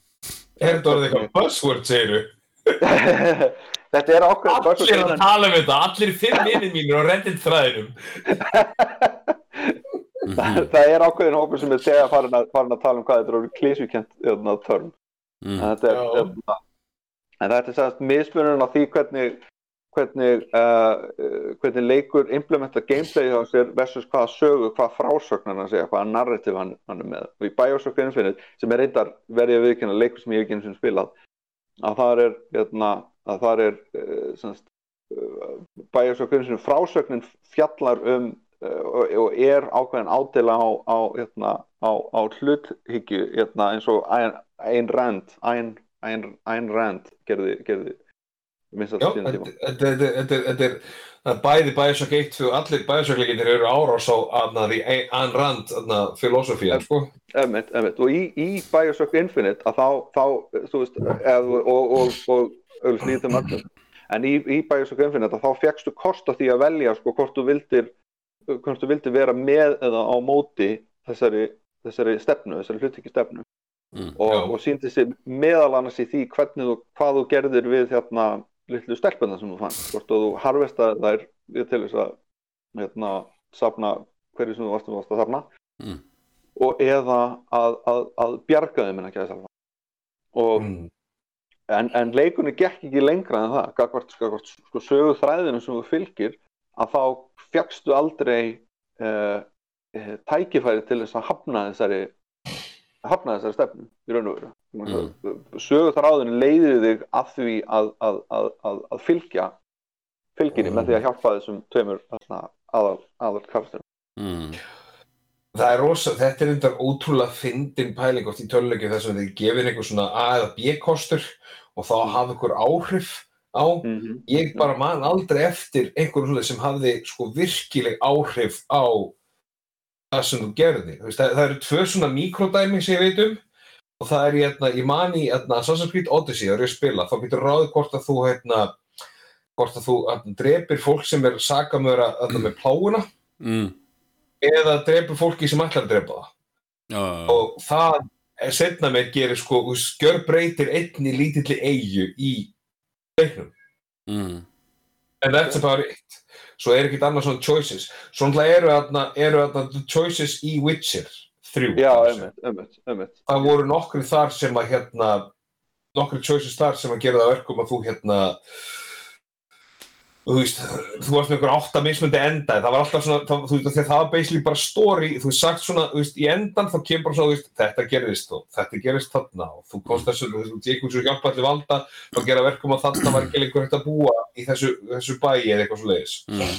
er þetta orðið eitthvað buzzword segiru þetta er ákveðið allir buzzword að innan, tala um þetta, allir fimm minnir mínir á reddit þræðinum. Það, það er ákveðin hópur sem er þegar farin að, farin að tala um hvað þetta er hérna, törn. Mm. en þetta er, hérna, en þetta er semst mismunum á því hvernig hvernig, uh, uh, hvernig leikur implementa gameplay á sér versus hvaða sögu, hvaða frásögn hann að segja, hvaða narrativ hann, hann er með. Og í Bioshock Infinite, sem er reyndar verið að viðkynna leikur sem ég ekki einu sinni spilað að það er hérna, að það er uh, semst, uh, Bioshock Infinite frásögnin fjallar um uh, og, og er ákveðin ádela á, á, hérna, á, á hluthyggju hérna, eins og Ayn Rand Ayn, Ayn, Rand gerði, gerði Já, þetta er- bæði Bioshock 1 og allir Bioshock-leikinir eru árás á því Ayn Rand filosofían, sko. Emmett, emmett, og í, í Bioshock Infinite að þá, þá þú veist, eð, og, og, og, auðvitað nýðum öllum, en í, í Bioshock Infinite að þá fegstu kost á því að velja sko hvort þú vildir, hvort þú vildir vera með eða á móti þessari, þessari stefnu, þessari hlutikki stefnu Mm. og, og síndi sér meðal annars í því hvernig þú, hvað þú gerðir við hérna litlu stelpuna sem þú fann, hvort þú harvestaði þær við til þess að hérna, safna hverju sem þú varst, varst að safna Mm. og eða að, að, að bjarga þeim en ekki að safna og Mm. en, en leikunni gekk ekki lengra en það gagvart, gagvart sko, sögu þræðinu sem þú fylgir að þá fjagstu aldrei uh, uh, tækifæri til þess að hafna þessari hafna þessari stefnu í raun og veru mm. sögu þræðinu leiði þig að því að, að, að, að, að fylgja fylginni með því að hjálpa þessum tveimur þarna, aðal, aðal karakterum mm. Það er rosa, þetta er undar ótrúlega fyndin pæling oft í töluleikju þess að þið gefið einhver svona A eða B kostur og þá hafa ykkur áhrif á. Ég bara man aldrei eftir einhverjum svona sem hafði sko virkileg áhrif á það sem þú gerði. Það, það eru tvö svona mikrodæmi sem ég veit um og það er hérna, ég man í hérna, Assassin's Creed Odyssey, ég að spila, þá getur ráðið hvort að þú hérna, hvort að þú hérna, drepir fólk sem er sakamöra hérna, með pláuna Mm. eða drepur fólki sem ætlar að drepa það Já, og það er setna með gerir sko, skjör breytir einni lítilli eigu í leiknum mm. and that's about it svo er ekkert annað svona choices. Svona eru þarna eru þarna choices í Witcher 3 Já, einmitt, einmitt, einmitt. Það voru nokkri þar sem að hérna nokkri choices þar sem að gera það að verkum að þú hérna þú veist, þú varst með einhver átta mismundi enda, það var alltaf svona, það, þú veist, það var basically bara story, þú veist, sagt svona, þú veist, í endan þá kemur bara svona, þú veist, þetta gerist og þetta gerist þarna og þú komst þessu, þú veist, þú veist, þú hjálpa allir valda og gera verkum að þarna var ekki lengur hægt að búa í þessu, þessu bæi eða eitthvað svo leiðis. Mm.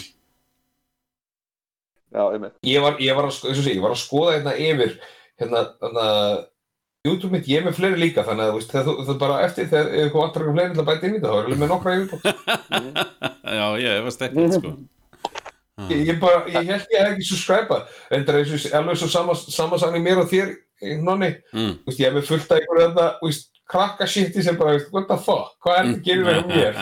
Já, einmitt. Ég var, ég var að, eins og sé, ég var að skoða hérna yfir, hérna, hérna, YouTube mitt, ég er með fleiri líka, þannig að, þegar þú, það bara eftir, þegar ef þú vantar eitthvað fleiri til að bæta inn í það, þá er alveg með nokkra yfirbútt. Já, ég efast ekkert sko. Ég, ég bara, ég held ég ekki subscribe reyndar eins og alveg svo sama, samansagning mér og þér, nonni. Mm. Vist, ég hef með fullt af einhverju þetta krakka shiti sem bara, what the fuck? Hvað er þetta að gera með mér?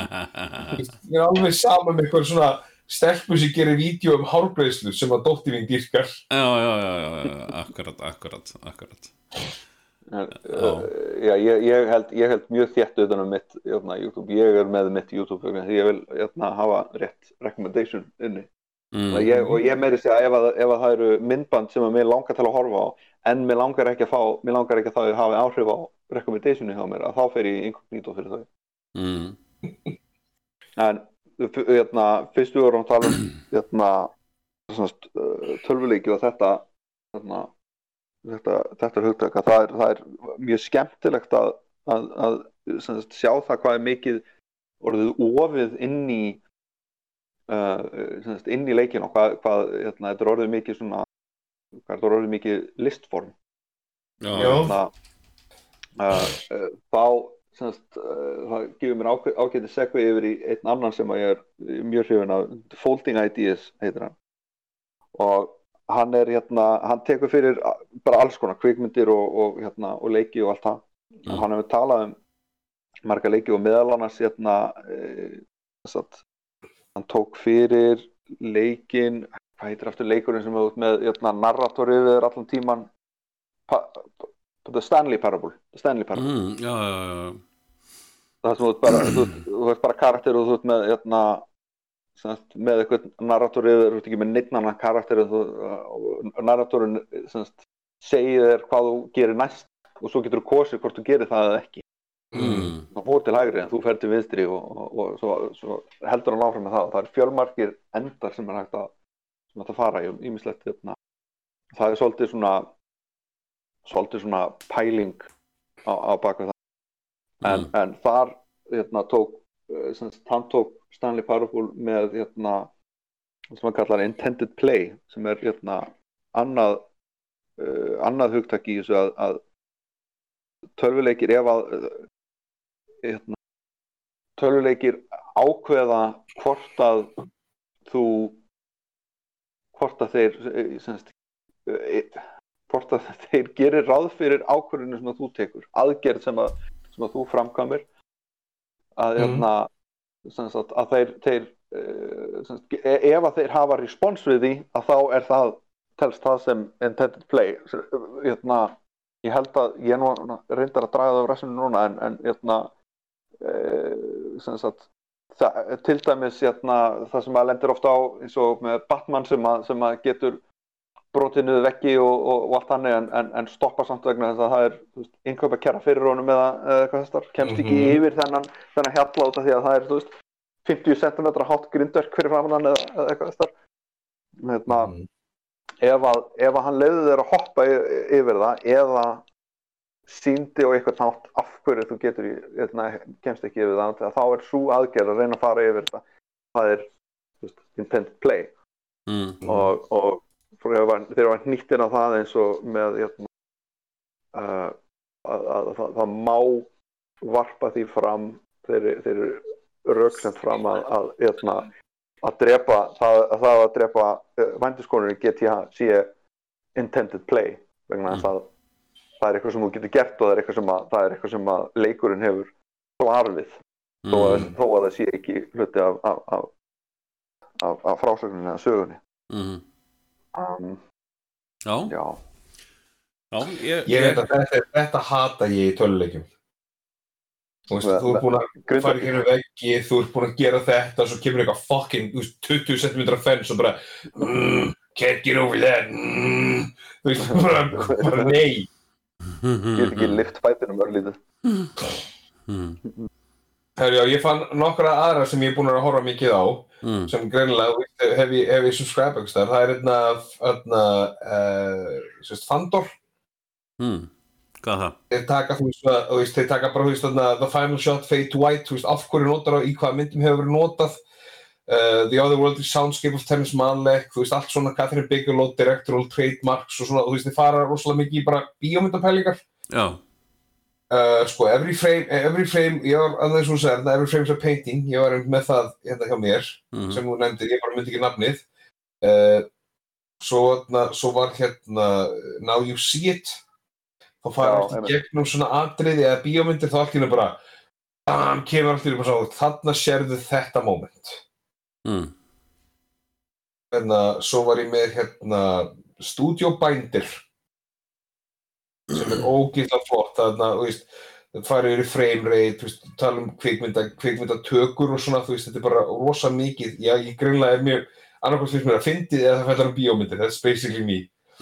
Vist, ég er alveg sama með einhver svona stelpu sem gerir vídeo um hárgreðslu sem að dótti mín dýrkar. Já, já, já, já, akkurat, akkurat, akkurat. En, já, ég, ég, held, ég held mjög þétt utan um mitt jöfna, YouTube, ég er með mitt YouTube því ég vil jöfna, hafa rétt recommendation inni Mm. ég, og ég meiri segja ef, að, ef að það eru myndband sem að mér langar til að horfa á en mér langar ekki að fá mér langar ekki að það hafi áhrif á recommendationi hjá mér að þá fer ég inkognito fyrir þau mm. en jöfna, fyrst við vorum að tala um uh, tölvuleiki og þetta jöfna, þetta, þetta er hugtaka það er, það er mjög skemmtilegt að, að, að sagt, sjá það hvað er mikið orðið ofið inn í uh, sagt, inn í leikinu og hvað, hvað hérna, þetta er orðið mikið svona hvað er þetta orðið mikið listform? Já. Hérna, uh, uh, þá sagt, uh, það gefur mér ágæ- ágæti segvi yfir í einn annan sem að ég er mjög hrifin af Folding Ideas heitir hann. Og hann er hérna, hann tekur fyrir bara alls konar kvikmyndir og, og, hérna, og leiki og allt það Mm. hann hefur talað um marga leiki og meðal annars hérna e, satt, hann tók fyrir leikin hvað heitir aftur leikurinn sem hefur út með hérna, narratorið við allan tíman pa, pa, The Stanley Parable Stanley Parable Mm, já, já, já. það sem þú ert bara, bara karakter og þú ert með hérna, semst, með eitthvað narratorið, þú ert ekki með neitt annan karakter og narratorinn semst, segir þér hvað þú gerir næst og svo getur þú kosið hvort þú gerir það eða ekki Mm. þú fór til hægri en þú fer til vinstri og, og, og svo, svo heldur hann áfram með það og það er fjölmarkir endar sem er hægt að, sem að fara í ímislegt hérna. það er svolítið svona svolítið svona pæling á, á baku það en, en þar hérna, tók eh, sem sagt, hann tók Stanley Parable með hérna, sem hann kallar intended play sem er hérna, annað uh, annað hugtak í þessu að, að tölvuleikir ef að uh, hérna, tölvuleikir ákveða hvort að þú hvort að þeir eh, sem sagt, eh, hvort að þeir gerir ráð fyrir ákvörðinu sem að þú tekur aðgerð sem að, sem að þú framkamir að, Mhm. hérna, sagt, að þeir, þeir eh, sagt, e- ef að þeir hafa respons við því að þá er það telst það sem intended play. Sem, hérna, ég held að ég nú reyndar að draga það á rassinu núna en, en hérna e, sem sagt það, til dæmis hérna, það sem að lendir ofta á eins og með Batman sem að, sem að getur brotið niður veggi og, og, og allt hannig en, en, en stoppa samt vegna þess að það er innkaup að kæra fyrir honum eða, eða eitthvað þess þar, kemst ekki Mhm. yfir þennan, þennan af því að það er veist, 50 cm hátt grindverk fyrir framan hann eða, eða eitthvað þess þar hérna, Mhm. ef, að, ef að hann leiði þeir að hoppa yfir það eða síndi og eitthvað nátt af hverju þú getur hérna, kemst ekki yfir það þá er svo aðgerð að reyna að fara yfir þetta það er veist, intent play mm. og, og þegar var, var hnýttin á það eins og með hérna, uh, að, að, að það, það má varpa því fram þeir, eru röksemt fram að, að, hérna, að drepa það, að það að drepa uh, vændiskonur í GTA sé intended play vegna þess að það er eitthvað sem þú getur gert og það er eitthvað sem að, það er eitthvað sem að leikurinn hefur svar við þó að, Mm. þó að það sé ekki hluti af, af, af, af, af frásögninni eða sögunni Mm. Um, Já, já, já, ég, Ég veit að þetta, þetta hata ég í töluleikjum. Þú veist, þú ert búin að fara í hérna veggi, þú ert búin að gera þetta og svo kemur eitthvað fucking þú veist, 20 cm fence og bara mm, can't get over that. Mm, þú veist, bara, bara nei. Get ekki lift fætinum örlítið Mm. Herri, já, ég fann nokkra aðra sem ég er búin að horfa mikið á Mm. sem veist, hef ég, subscribe einhvers þar, það er hérna, hérna uh, Fandor Mm. Hvað það? þeir taka, þú veist, að- veist, þeir taka bara, veist, þarna, The Final Shot, Fade to White, þú veist, af hverju notar það, í hvaða myndum hefur verið notað, uh, The Other World, Soundscape of Terrence Malick, þú veist, allt svona Catherine Bigelow, Directorial Trademarks og svona, þú veist, þeir fara rosalega mikið í bara bíómyndapælingar. Já, Uh, sko, Every Frame, Every Frame, ég var, að þess að segja, þetta Every Frame's a Painting, ég var með það hérna hjá mér, Mhm. sem þú nefndir, ég bara myndi ekki nafnið. Uh, svo, na, svo var hérna Now You See It, þá fara Já, allt í einmitt. gegnum svona atriði eða bíómyndir þá hennu bara bam, kemur í hennu bara svo þarna sérðu þetta moment mm. hérna, svo var ég með hérna Studio Binder sem er ógeðslega flott þarna, þú veist það farið yfir frame rate, veist, tala um kvikmynda, kvikmyndatökur og svona, þú veist, þetta er bara rosa mikið, já, ég greinlega er mjög annarkvæmst finnst mér að fyndið eða það fællar um bíómyndir, that's basically me.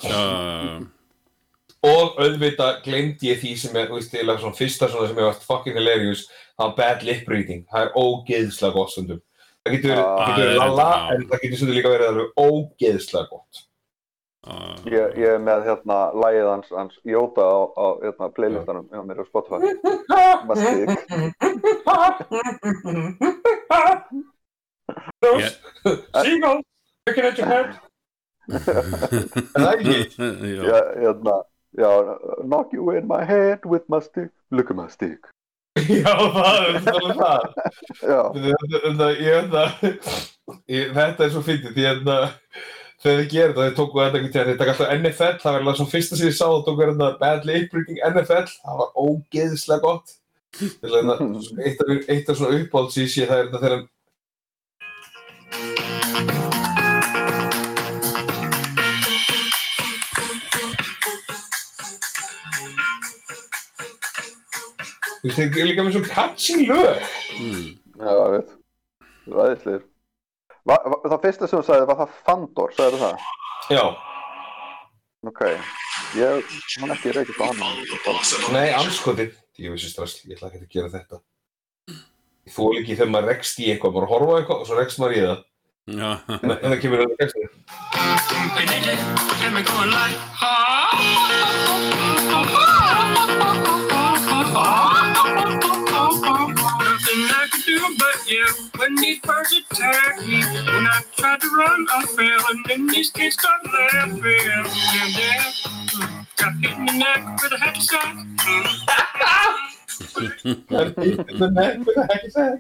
Uh, og auðvitað glemdi ég því sem er, þú veist, eða svona fyrsta svona sem er fucking hilarious, það var bad lip reading, það er ógeðslega gott stundum. Það getur verið, það það er lala, en það getur stundum líka verið alveg ógeðslega gott. Uh, ég, ég er með hérna lægið hans, hans Jóta á, á hérna, playlistanum hjá mér á Spotify. Seagull, looking at your head. Er það ekki? Já, já, hérna, já, knock you in my head with my stick look at my stick Já, það er það. það. ég veit það, ég- þetta er svo fyndið, því að þegar þið gerir þetta, þið tóku þetta einhvern tíðan, þið taka alltaf NFL, það var alveg svona fyrsta sem ég sá, það tóku hérna Bad Lip Reading NFL, það var ógeðslega gott. Til hérna, eitt af, eitt af svona uppáhalds ég sé, það er þetta þegar Þú veist, þeir eru líka með svo catchy lög. mm. já, ég veit ræðislegur Va, va, það fyrsta sem þú sagði, var það Fandor, sagði það? Já, ok, ég hann ekki reykist á hann nei, anskotið. Ég veist stress, ég ætla ekki að gera þetta. Ég þól ekki þegar maður rekst í eitthvað, bara horfa eitthvað og svo rekst maður í það. Já, En það kemur alveg textið. Nothing you when these birds attacked me. When I tried to run, I fell, and then these kids started laughing. And then, mm, got hit in the neck with a hacky sack. Það er ekki það.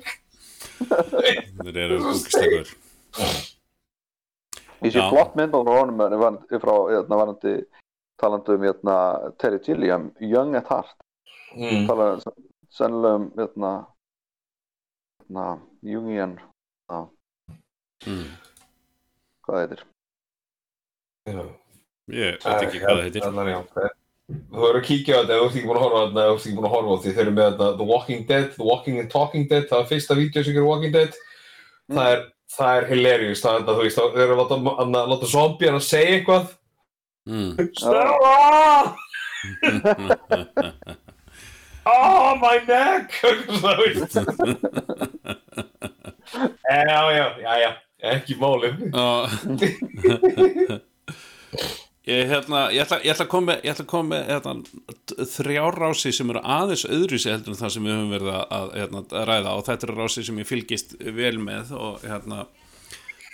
þeir eru búkistekur Ég sé flott mynd á var, frá hérna, varandi talandi um hérna, Terry Gilliam, Young at Heart Mm. tala sennilega um hérna, hérna, Jungian mm. hvað heitir Já. Ég veit ekki hvað heitir ok. Þú verður að kíkja á þetta ef þú ert ekki búin að horfa á þetta, ef þú ert ekki búin að horfa á því. Þeir eru með þetta The Walking Dead, The Walking and Talking Dead, það er fyrsta vídeo sem er Walking Dead. Það er, það er hilarious, það er þetta, þú veist, þeir eru að láta, zombie að segja eitthvað mm. Stella! oh, my neck! Já, já, já, já, ekki málið. Ég, hérna, ég, ætla, ég ætla að koma ætla að koma hérna, þrjár rási sem eru aðeins öðruvísi heldur en það sem við höfum verið að, hérna, að ræða. Og þetta eru rási sem ég fylgist vel með og hérna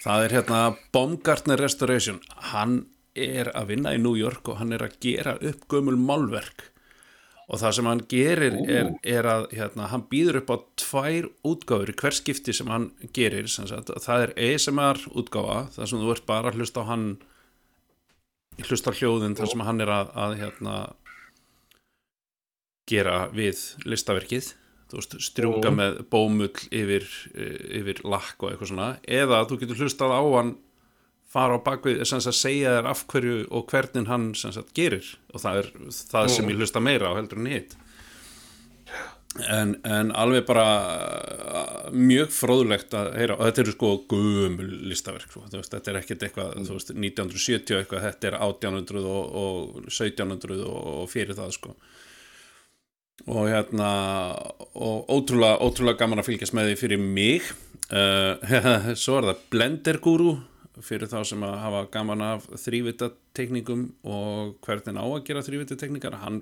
það er hérna Baumgartner Restoration. Hann er að vinna í New York og hann er að gera upp gömul málverk og það sem hann gerir er, er að hérna, hann býður upp á tvær útgáfur í hver skipti sem hann gerir sem sagt, það er ASMR útgáfa það sem þú ert bara að hlusta á hann hlusta á hljóðin þar sem hann er að, að hérna, gera við listaverkið. Veist, strjúka Mhm. með bómull yfir, eh, yfir lakk og eitthvað svona. Eða þú getur hlustað á hann fara á bakvið, sagt segja þér af hverju og hvernig hann sagt gerir. Og það er það sem ég hlusta meira á heldur en hitt. En, en alveg bara uh, mjög fróðulegt að heyra. Og þetta eru sko gömul listaverk sko. Veist, þetta er ekkert eitthvað þú veist, 1970 eitthvað, þetta er 1800 og, og 1700 og, og fyrir það sko. Og hérna og ótrúlega, ótrúlega gaman að fylgjast með því fyrir mig. Uh, svo er það Blender Guru fyrir þá sem að hafa gaman af þrývita tekningum og hvernig á að gera þrývita tekningar hann,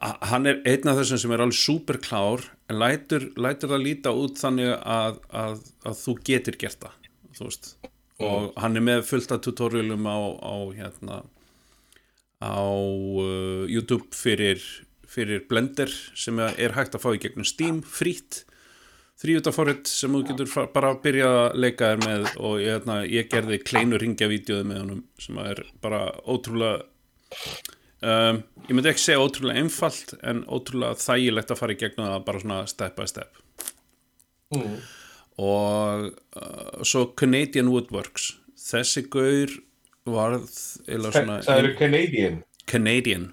hann er einn af þessum sem er alveg super klár en lætur, lætur það líta út þannig að, að, að þú getur gert það veist. Og hann er með fullt af tutorialum á, á hérna á uh, YouTube fyrir, fyrir Blender sem er hægt að fá í gegnum Steam frýtt þrýjutaforrið sem þú getur bara að byrja að leika þér með og ég, hérna, ég gerði kleinu ringja-vídeóði með honum sem er bara ótrúlega um, ég myndi ekki segja ótrúlega einfalt en ótrúlega þægilegt að fara í gegnum það bara svona step by step Mm. og uh, svo Canadian Woodworks þessi gaur varð eða svona Það eru Canadian. Canadian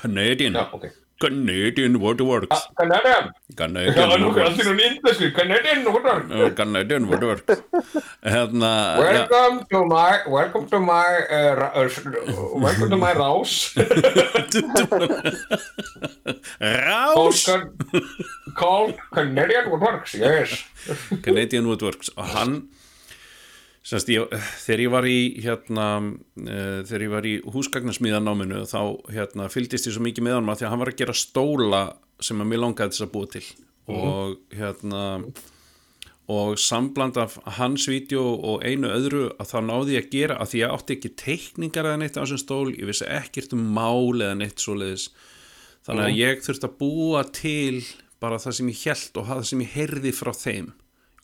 Canadian Já, ok. Canadian Woodworks Canadian. Canadian hún índesku. Canadian. Uh, Canadian Woodworks hérna Welcome to my, welcome to my, uh, uh, welcome to my rás. Rás called Canadian Woodworks, yes. Canadian Woodworks og hann semst, ég, þegar ég var í hérna, uh, í húsgagnasmíðanáminu þá hérna, fylgdist ég svo mikið með hann því að hann var að gera stóla sem að mér langaði þess að búa til. Og hérna og sambland af hans vídeo og einu öðru að þá náði ég að gera að því ég átti ekki teikningar eða neitt á þessum stól, ég vissi ekkert um mál eða neitt svoleiðis. Þannig að Mhm. ég þurfti að búa til bara það sem ég held og það sem ég heyrði frá þeim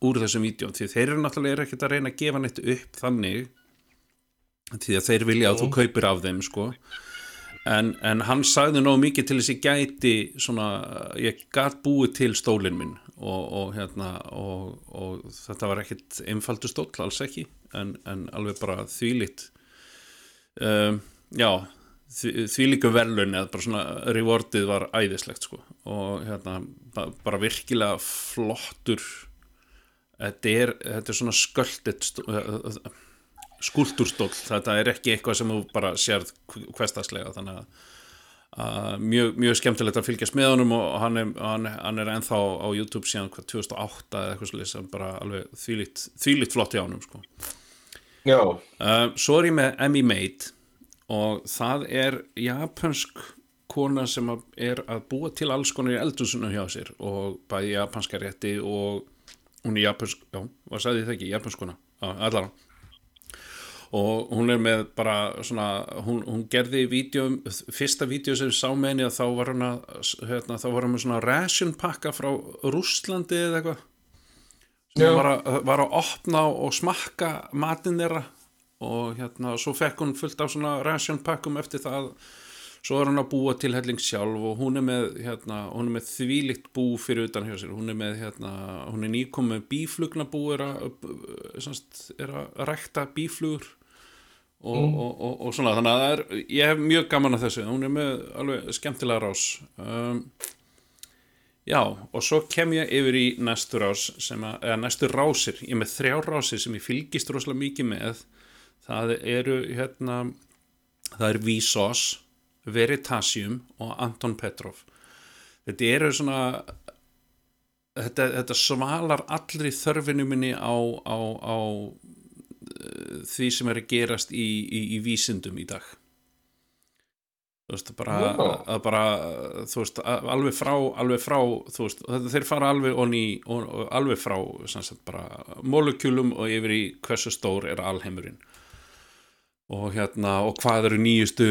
úr þessum vídjum því þeir eru náttúrulega ekkert að reyna að gefa neitt upp þannig því að þeir vilja að þú kaupir af þeim sko. En, en hann sagði nóg mikið til þess að ég gæti svona, ég gat búið til stólinn minn og, og hérna og, og þetta var ekkit einfaldur stóll, alls ekki en, en alveg bara þvílitt um, já því, þvílíku verðlun eða bara svona rewardið var æðislegt sko. Og hérna ba- bara virkilega flottur þetta er, þetta er svona sköldet skúltúrstóll þetta er ekki eitthvað sem þú bara sérð hverstaslega þannig að, að mjög, mjög skemmtilegt að fylgjast með honum og hann er, hann, hann er ennþá á YouTube síðan hvað 2008 eða eitthvað svolítið sem bara alveg þvílíkt flott hjá honum sko. Já. Uh, svo er ég með Emmy Maid og það er japansk kona sem er að búa til alls konar í eldhúsinu hjá sér og bæði japanska rétti og hún er japansk, já, hvað sagði ég það ekki, japansk kona, já, allara og hún er með bara svona, hún, hún gerði vídeo, fyrsta vídeo sem sá með henni að þá var hún að hérna, þá var hún með svona ration pakka frá Rússlandi eða eitthvað. Sem var að, var að opna og smakka matinn þeirra. Og hérna, svo fekk hún fullt af svona ration pakkum eftir það svo er hún að búa til helling sjálf og hún er með, hérna, hún er með þvílikt bú fyrir utan hjá sér, hún er með hérna, hún er nýkom með bíflugnabú er að, semst, er að rækta bíflugur og, Mm. og, og, og svona, þannig að það er ég hef mjög gaman að þessu, hún er með alveg skemmtilega rás. Um, já, og svo kem ég yfir í næstu rás sem að, eða næstu rásir, ég er með þrjá rásir sem ég fylgist rosalega mikið með. Það eru hérna það er Vsauce Veritasium og Anton Petrov. Þetta eru svona þetta, þetta svalar allri þörfinu minni á, á, á eh, því sem er að gerast í, í, í vísindum í dag. Þú veist, bara, að bara þú veist, alveg frá, alveg frá þú veist, þetta þeir fara alveg onni, on, alveg frá, sagt, bara molekjulum og yfir í hversu stór er alheimurinn. Og hérna, og hvað eru nýjustu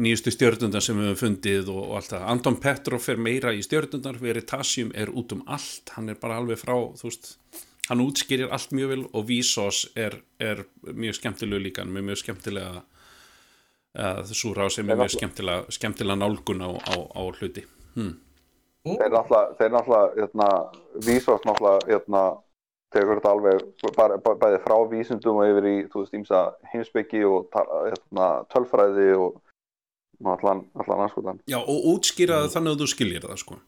nýjustu stjörnundar sem við höfum fundið og, og allt það. Anton Petrov fer meira í stjörnundar, Veritasium er út um allt, hann er bara alveg frá, þú veist, hann útskýrir allt mjög vel og Vsauce er, er mjög skemmtilegu líka, hann er mjög skemmtilega uh, þessu rás er mjög skemmtilega, skemmtilega nálgun á, á, á hluti. Hmm. Þeir náttúrulega, þeir náttúrulega, hérna, hérna, tekur þetta alveg bæði frá vísindum og yfir í, þú veist, ímsa heimsbyggi og hérna, tölfræði og allan, allan anskotan. Já, og útskýra það þannig að þú skiljir það, sko.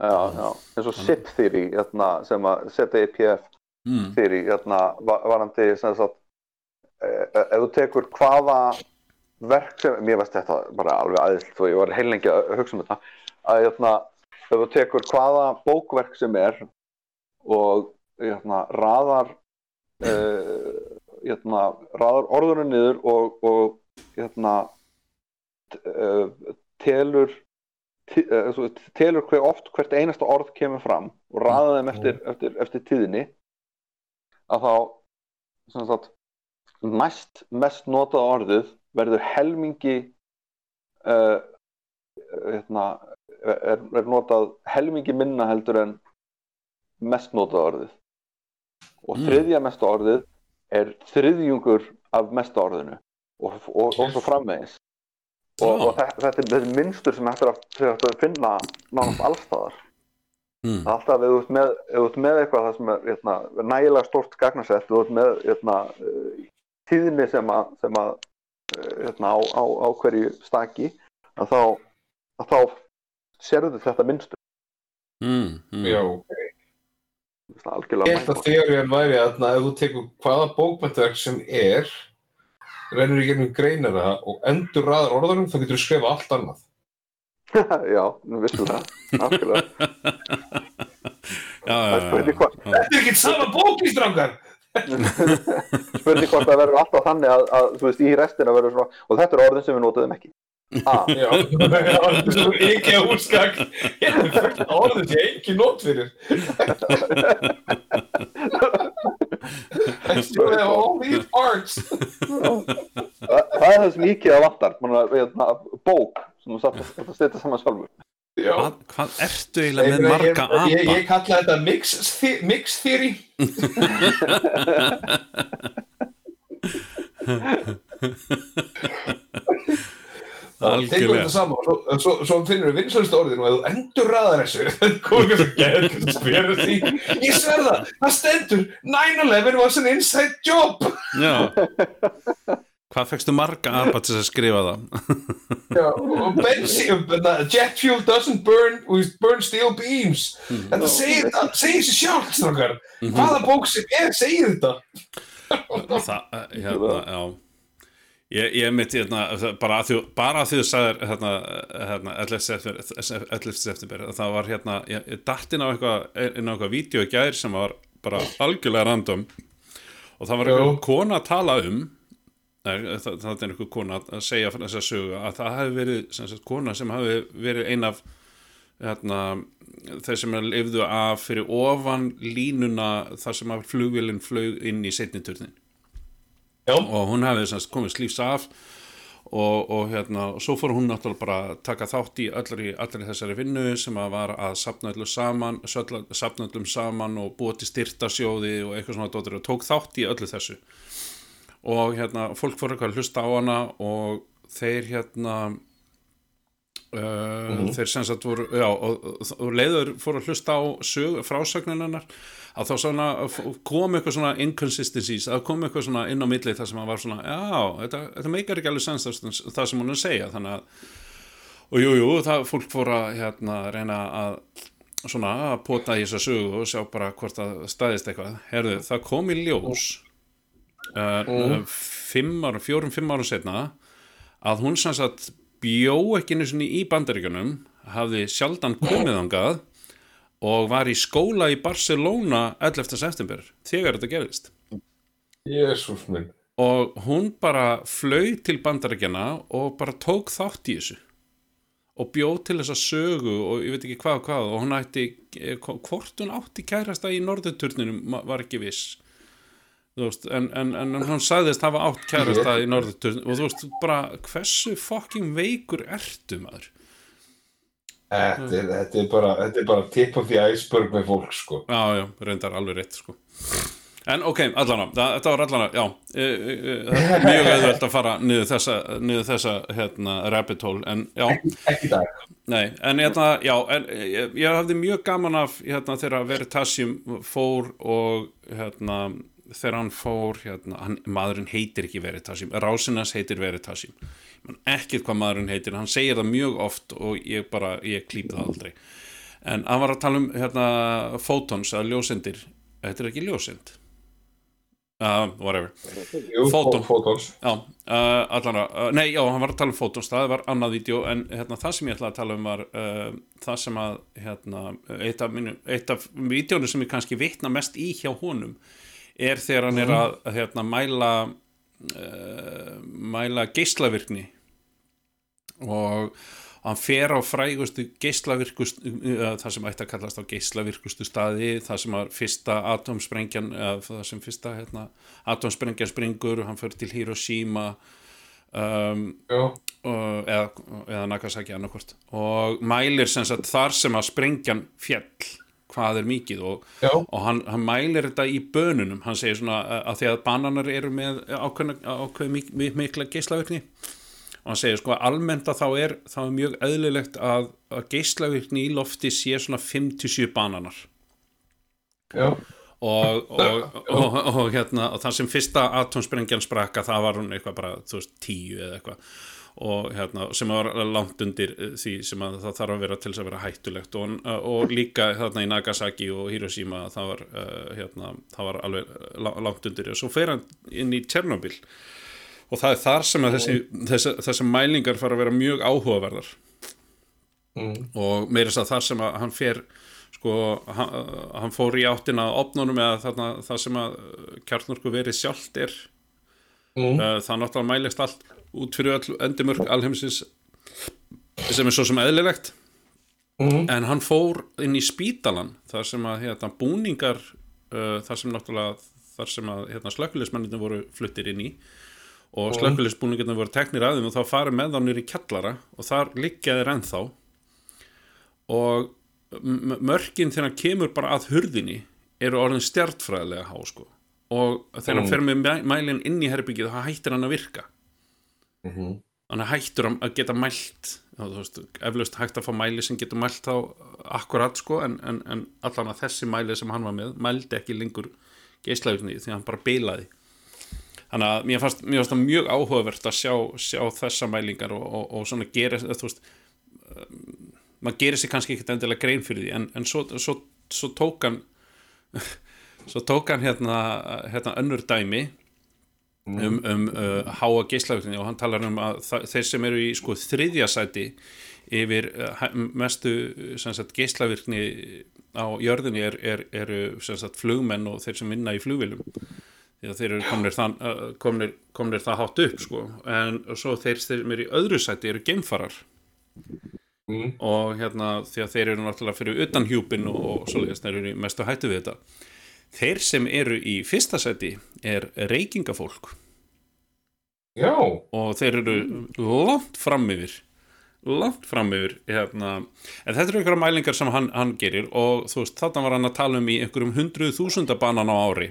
Já, já, eins og SIP theory, hérna, sem að ZEPF Mm. theory, hérna, va- varandi, sem sagt, eh, ef þú tekur hvaða verk sem, mér veist þetta bara alveg aðeinslega og ég var heilengi að hugsa um þetta, að hérna, ef þú tekur hvaða bókverk sem er og hérna, raðar uh, hérna, raðar orðunum niður og, og telur ti- uh, svo, telur hver oft hvert einasta orð kemur fram og raða þeim eftir, eftir, eftir tíðinni að þá sagt, næst mest notað orðið verður helmingi uh, hérna, er, er notað helmingi minna heldur en mest notað orðið. Og Mm. þriðja mesta orðið er þriðjungur af mesta orðinu og, og, og svo framvegis og, og þetta, þetta, er, þetta minnstur sem hægt er að, að finna nánast allstaðar Mm. Það er alltaf ef þú ert með, ef með eitthvað það sem er hérna, nægilega stórt gagnasett þú ert með hérna, eh, tíðni sem að, sem að eh, hérna, á, á, á hverju staki að þá, að þá sérðu þetta minnstur Mm, mm. Já, Það er algjörlega Ég held að þeorían væri að ef þú tekur hvaða bókmyndaverk sem er rennur í gegnum greinara og endur raðar orðunum þá getur þú skrifa allt annað. Já, Já, já, Það hvað Þetta er ekki sama bóki, strákar! Spurning hvort það verður alltaf þannig að, að þú veist, í restina verður svona og þetta er orðin sem við notuðum ekki. Ah, Já, þetta er svo ekki að húsgagn. Ég er orðum sem ég ekki nót fyrir I still have all these parts það, það er sem ekki að vantar hérna, bók sem þú satt að setja saman sjálfur Já. Hvað, hvað ertu eiginlega Ég, með marga ég, ég, apa? ég kalla þetta mix, the- mix theory Algjörlega. og svo, svo, svo finnur við vinsælstu orðin og ef þú endur ræðar þessu komið að gera conspiracy ég sverða, það stendur 9-11 was an inside job Já. Hvað fegstu marga til þess að skrifa það? Já, og benzín, jet fuel doesn't burn with burn steel beams þetta segir, það segir sér sjálf strákar. hvaða bók sem er segir þetta það, hérna, já ég, ég mitt hérna bara að því, bara að því þú sagðir hérna, hérna 11. september 11. september það var hérna, ég, ég datt inn á eitthvað inn á eitthvað vídeo í gær sem var bara algjörlega random og það var eitthvað kona að tala um Nei, það, það er einhver kona að segja fyrir þess að sögu að það hafi verið sem sagt, kona sem hafi verið ein af hérna, þeir sem lifðu af fyrir ofan línuna þar sem að flugvélinn flög inn í setniturnin Já. og hún hefði sem sagt, komið slífs af og, og hérna og svo fór hún náttúrulega bara að taka þátt í allri, allri þessari vinnu sem að var að sapna öllum saman saman og búa til styrtasjóði og eitthvað svona dóttir og tók þátt í öllu þessu og hérna fólk fór eitthvað að hlusta á hana og þeir hérna uh, þeir sem sagt voru já, og, og, leiður fór að hlusta á sög, frásögnin hennar að þá svona kom eitthvað svona inconsistencies, að kom eitthvað svona inn á milli þar sem að var svona, já, þetta, þetta meikar ekki alveg sens það, það sem hún er að segja. Þannig að, og jú, jú, það fólk fór að hérna reyna að svona að pota í þessa sögu og sjá bara hvort það staðist eitthvað. Herðu, það kom í ljós uh, Mm. fimm árum, fjórum, fimm árum setna að hún sem sagt bjó ekki sinni í bandaríkjunum hafði sjaldan komið þangað og var í skóla í Barcelona 11. september þegar þetta gerðist Jésús minn. og hún bara flög til bandarækjana og bara tók þátt í þessu og bjóð til þessa sögu og ég veit ekki hvað og hvað og hún ætti, eh, hvort hún átti kærasta í norðurturninum ma- var ekki viss veist, en, en, en hún sagðist hafa átt kærasta í norðurturninum og þú veist, bara hversu fucking veikur ertu maður Þetta er, þetta, er bara, þetta er bara tip of the iceberg með fólk sko. Já, já, reyndar alveg rétt sko. En ok, allana, það, þetta var allana, já, e, e, e, það er mjög auðvelt að fara niður þessa, niður þessa hérna, rabbit hole, en já. Ekki dag. Nei, en hérna, já, en ég, ég hafði mjög gaman af hérna þegar Veritasium fór og hérna, þegar hann fór, hérna, hann, maðurinn heitir ekki Veritasium, Rásinas heitir Veritasium, Man ekkert hvað maðurinn heitir, hann segir það mjög oft og ég bara, ég klíp það aldrei. En hann var að tala um, hérna, photons, eða ljósendir, þetta er ekki ljósend. Uh, whatever Jú, Photon. photons. Já, uh, allara, uh, nei, já, hann var að tala um fótons það var annað vídeo, en hérna, það sem ég ætlaði að tala um var uh, það sem að hérna, eitt af, af vídeónu sem ég kannski vitna mest í hjá honum er þegar hann er að að, hérna, mæla uh, mæla geislavirkni. Og hann fer á frægustu geislavirkustu uh, það sem ætti að kallast á geislavirkustu staði það sem var fyrsta atomsprengjan eða það sem fyrsta hérna, atomsprengjan springur, hann fer til Hiroshima um, eða, eða Nagasaki annarkvort og mælir sem sagt þar sem að sprengjan fjall hvað er mikið og, og hann, hann mælir þetta í bönunum. Hann segir svona að, því að bananar eru með ákveð mik mikla geislavirkni. Og hann segir sko að almennt að þá er, þá er mjög eðlilegt að, að geislavirkni í lofti sé svona 5-7 bananar. Já. og, og, og, hérna og það sem fyrsta atomsprengjan sprakka það var hún eitthvað bara, þú veist, 10 eða eitthvað og hérna, sem var langt undir eh, því sem að það þarf að vera til þess að vera hættulegt. Og, og líka þarna í Nagasaki og Hiroshima það var, uh, hérna, það var alveg la- langt undir. Og svo fer hann inn í Tjernobyl. Og það er þar sem að þessi, þessi, þessi mælingar fara að vera mjög áhugaverðar. Mm. og meira þess að þar sem að hann fer sko, hann, hann fór í áttina að opnunum eða þarna, það sem að kjarnorku verið sjálft er. Mm. uh, það náttúrulega mælist allt út fyrir öll endimörk alheimsins sem er svo sem eðlilegt Mm. en hann fór inn í spítalan þar sem að hérna, búningar uh, þar sem náttúrulega þar sem að hérna, slökkulismennir voru fluttir inn í og Mm. slökkulisbúningarnir voru teknir að þeim og þá farið með þá nýri kjallara og þar liggja þeir ennþá og m- mörkin þegar hann kemur bara að hurðinni eru orðin stjartfræðilega há sko. og þegar hann Mm. fer með mæ- mælinn inn í herbyggið þá hættir hann að virka Mhm. þannig hættur hann að geta mælt eflaust hægt að fá mæli sem getur mælt þá akkurat sko en, en, en allan að þessi mæli sem hann var með mældi ekki lengur geislaugni því að hann bara bilaði þannig að mér fannst, það mjög áhugavert að sjá, sjá þessa mælingar og, og, og svona gera þú veist um, maður gerir sér kannski ekkert endilega grein fyrir því en, en svo, svo, svo tók hann svo tók hann hérna, hérna önnur dæmi um, um uh, háa geislavirkni og hann talar um að þeir sem eru í sko þriðja sæti yfir uh, mestu sagt, geislavirkni á jörðinni er, er, eru sagt, flugmenn og þeir sem vinna í flugvilum því að þeir eru komnir, þann, uh, komnir, komnir það hátt upp sko. En svo þeir sem eru í öðru sæti eru geimfarar. Mm. og hérna því að þeir eru náttúrulega fyrir utan hjúpin og, og svoleiðis þeir eru mestu hættu við þetta þeir sem eru í fyrsta sæti er reykingafólk Já. og þeir eru langt fram yfir langt fram yfir hérna. en þetta eru einhverja mælingar sem hann, hann gerir og þú veist, þarna var hann að tala um í einhverjum hundruð þúsunda banan á ári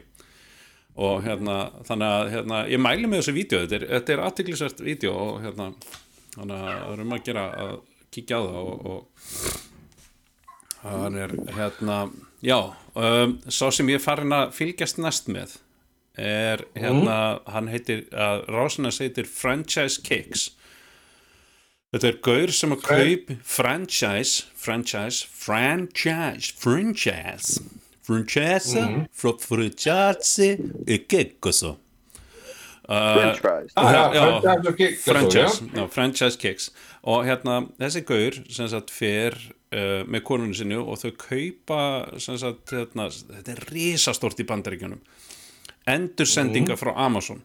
og hérna, þannig að hérna, ég mæli með þessu vídeo, þetta er, þetta er aðtiklisvert vídeo og hérna þannig að það er um að gera að kíkja á það og, og hann er hérna já, um, sá sem ég er farin að fylgjast næst með er hérna, hann heitir að Rásinas heitir Franchise Kicks. Þetta er gaur sem að kaup franchise, franchise franchise, franchise. Franchise Mhm. franchise já, já, franchise svo, franchise, franchise kicks. Og hérna þessi gaur sem sagt fer uh, með konunni sinni og þau kaupa sagt hérna, þetta er risastórt í bandaríkjunum. Endursendinga frá Amazon.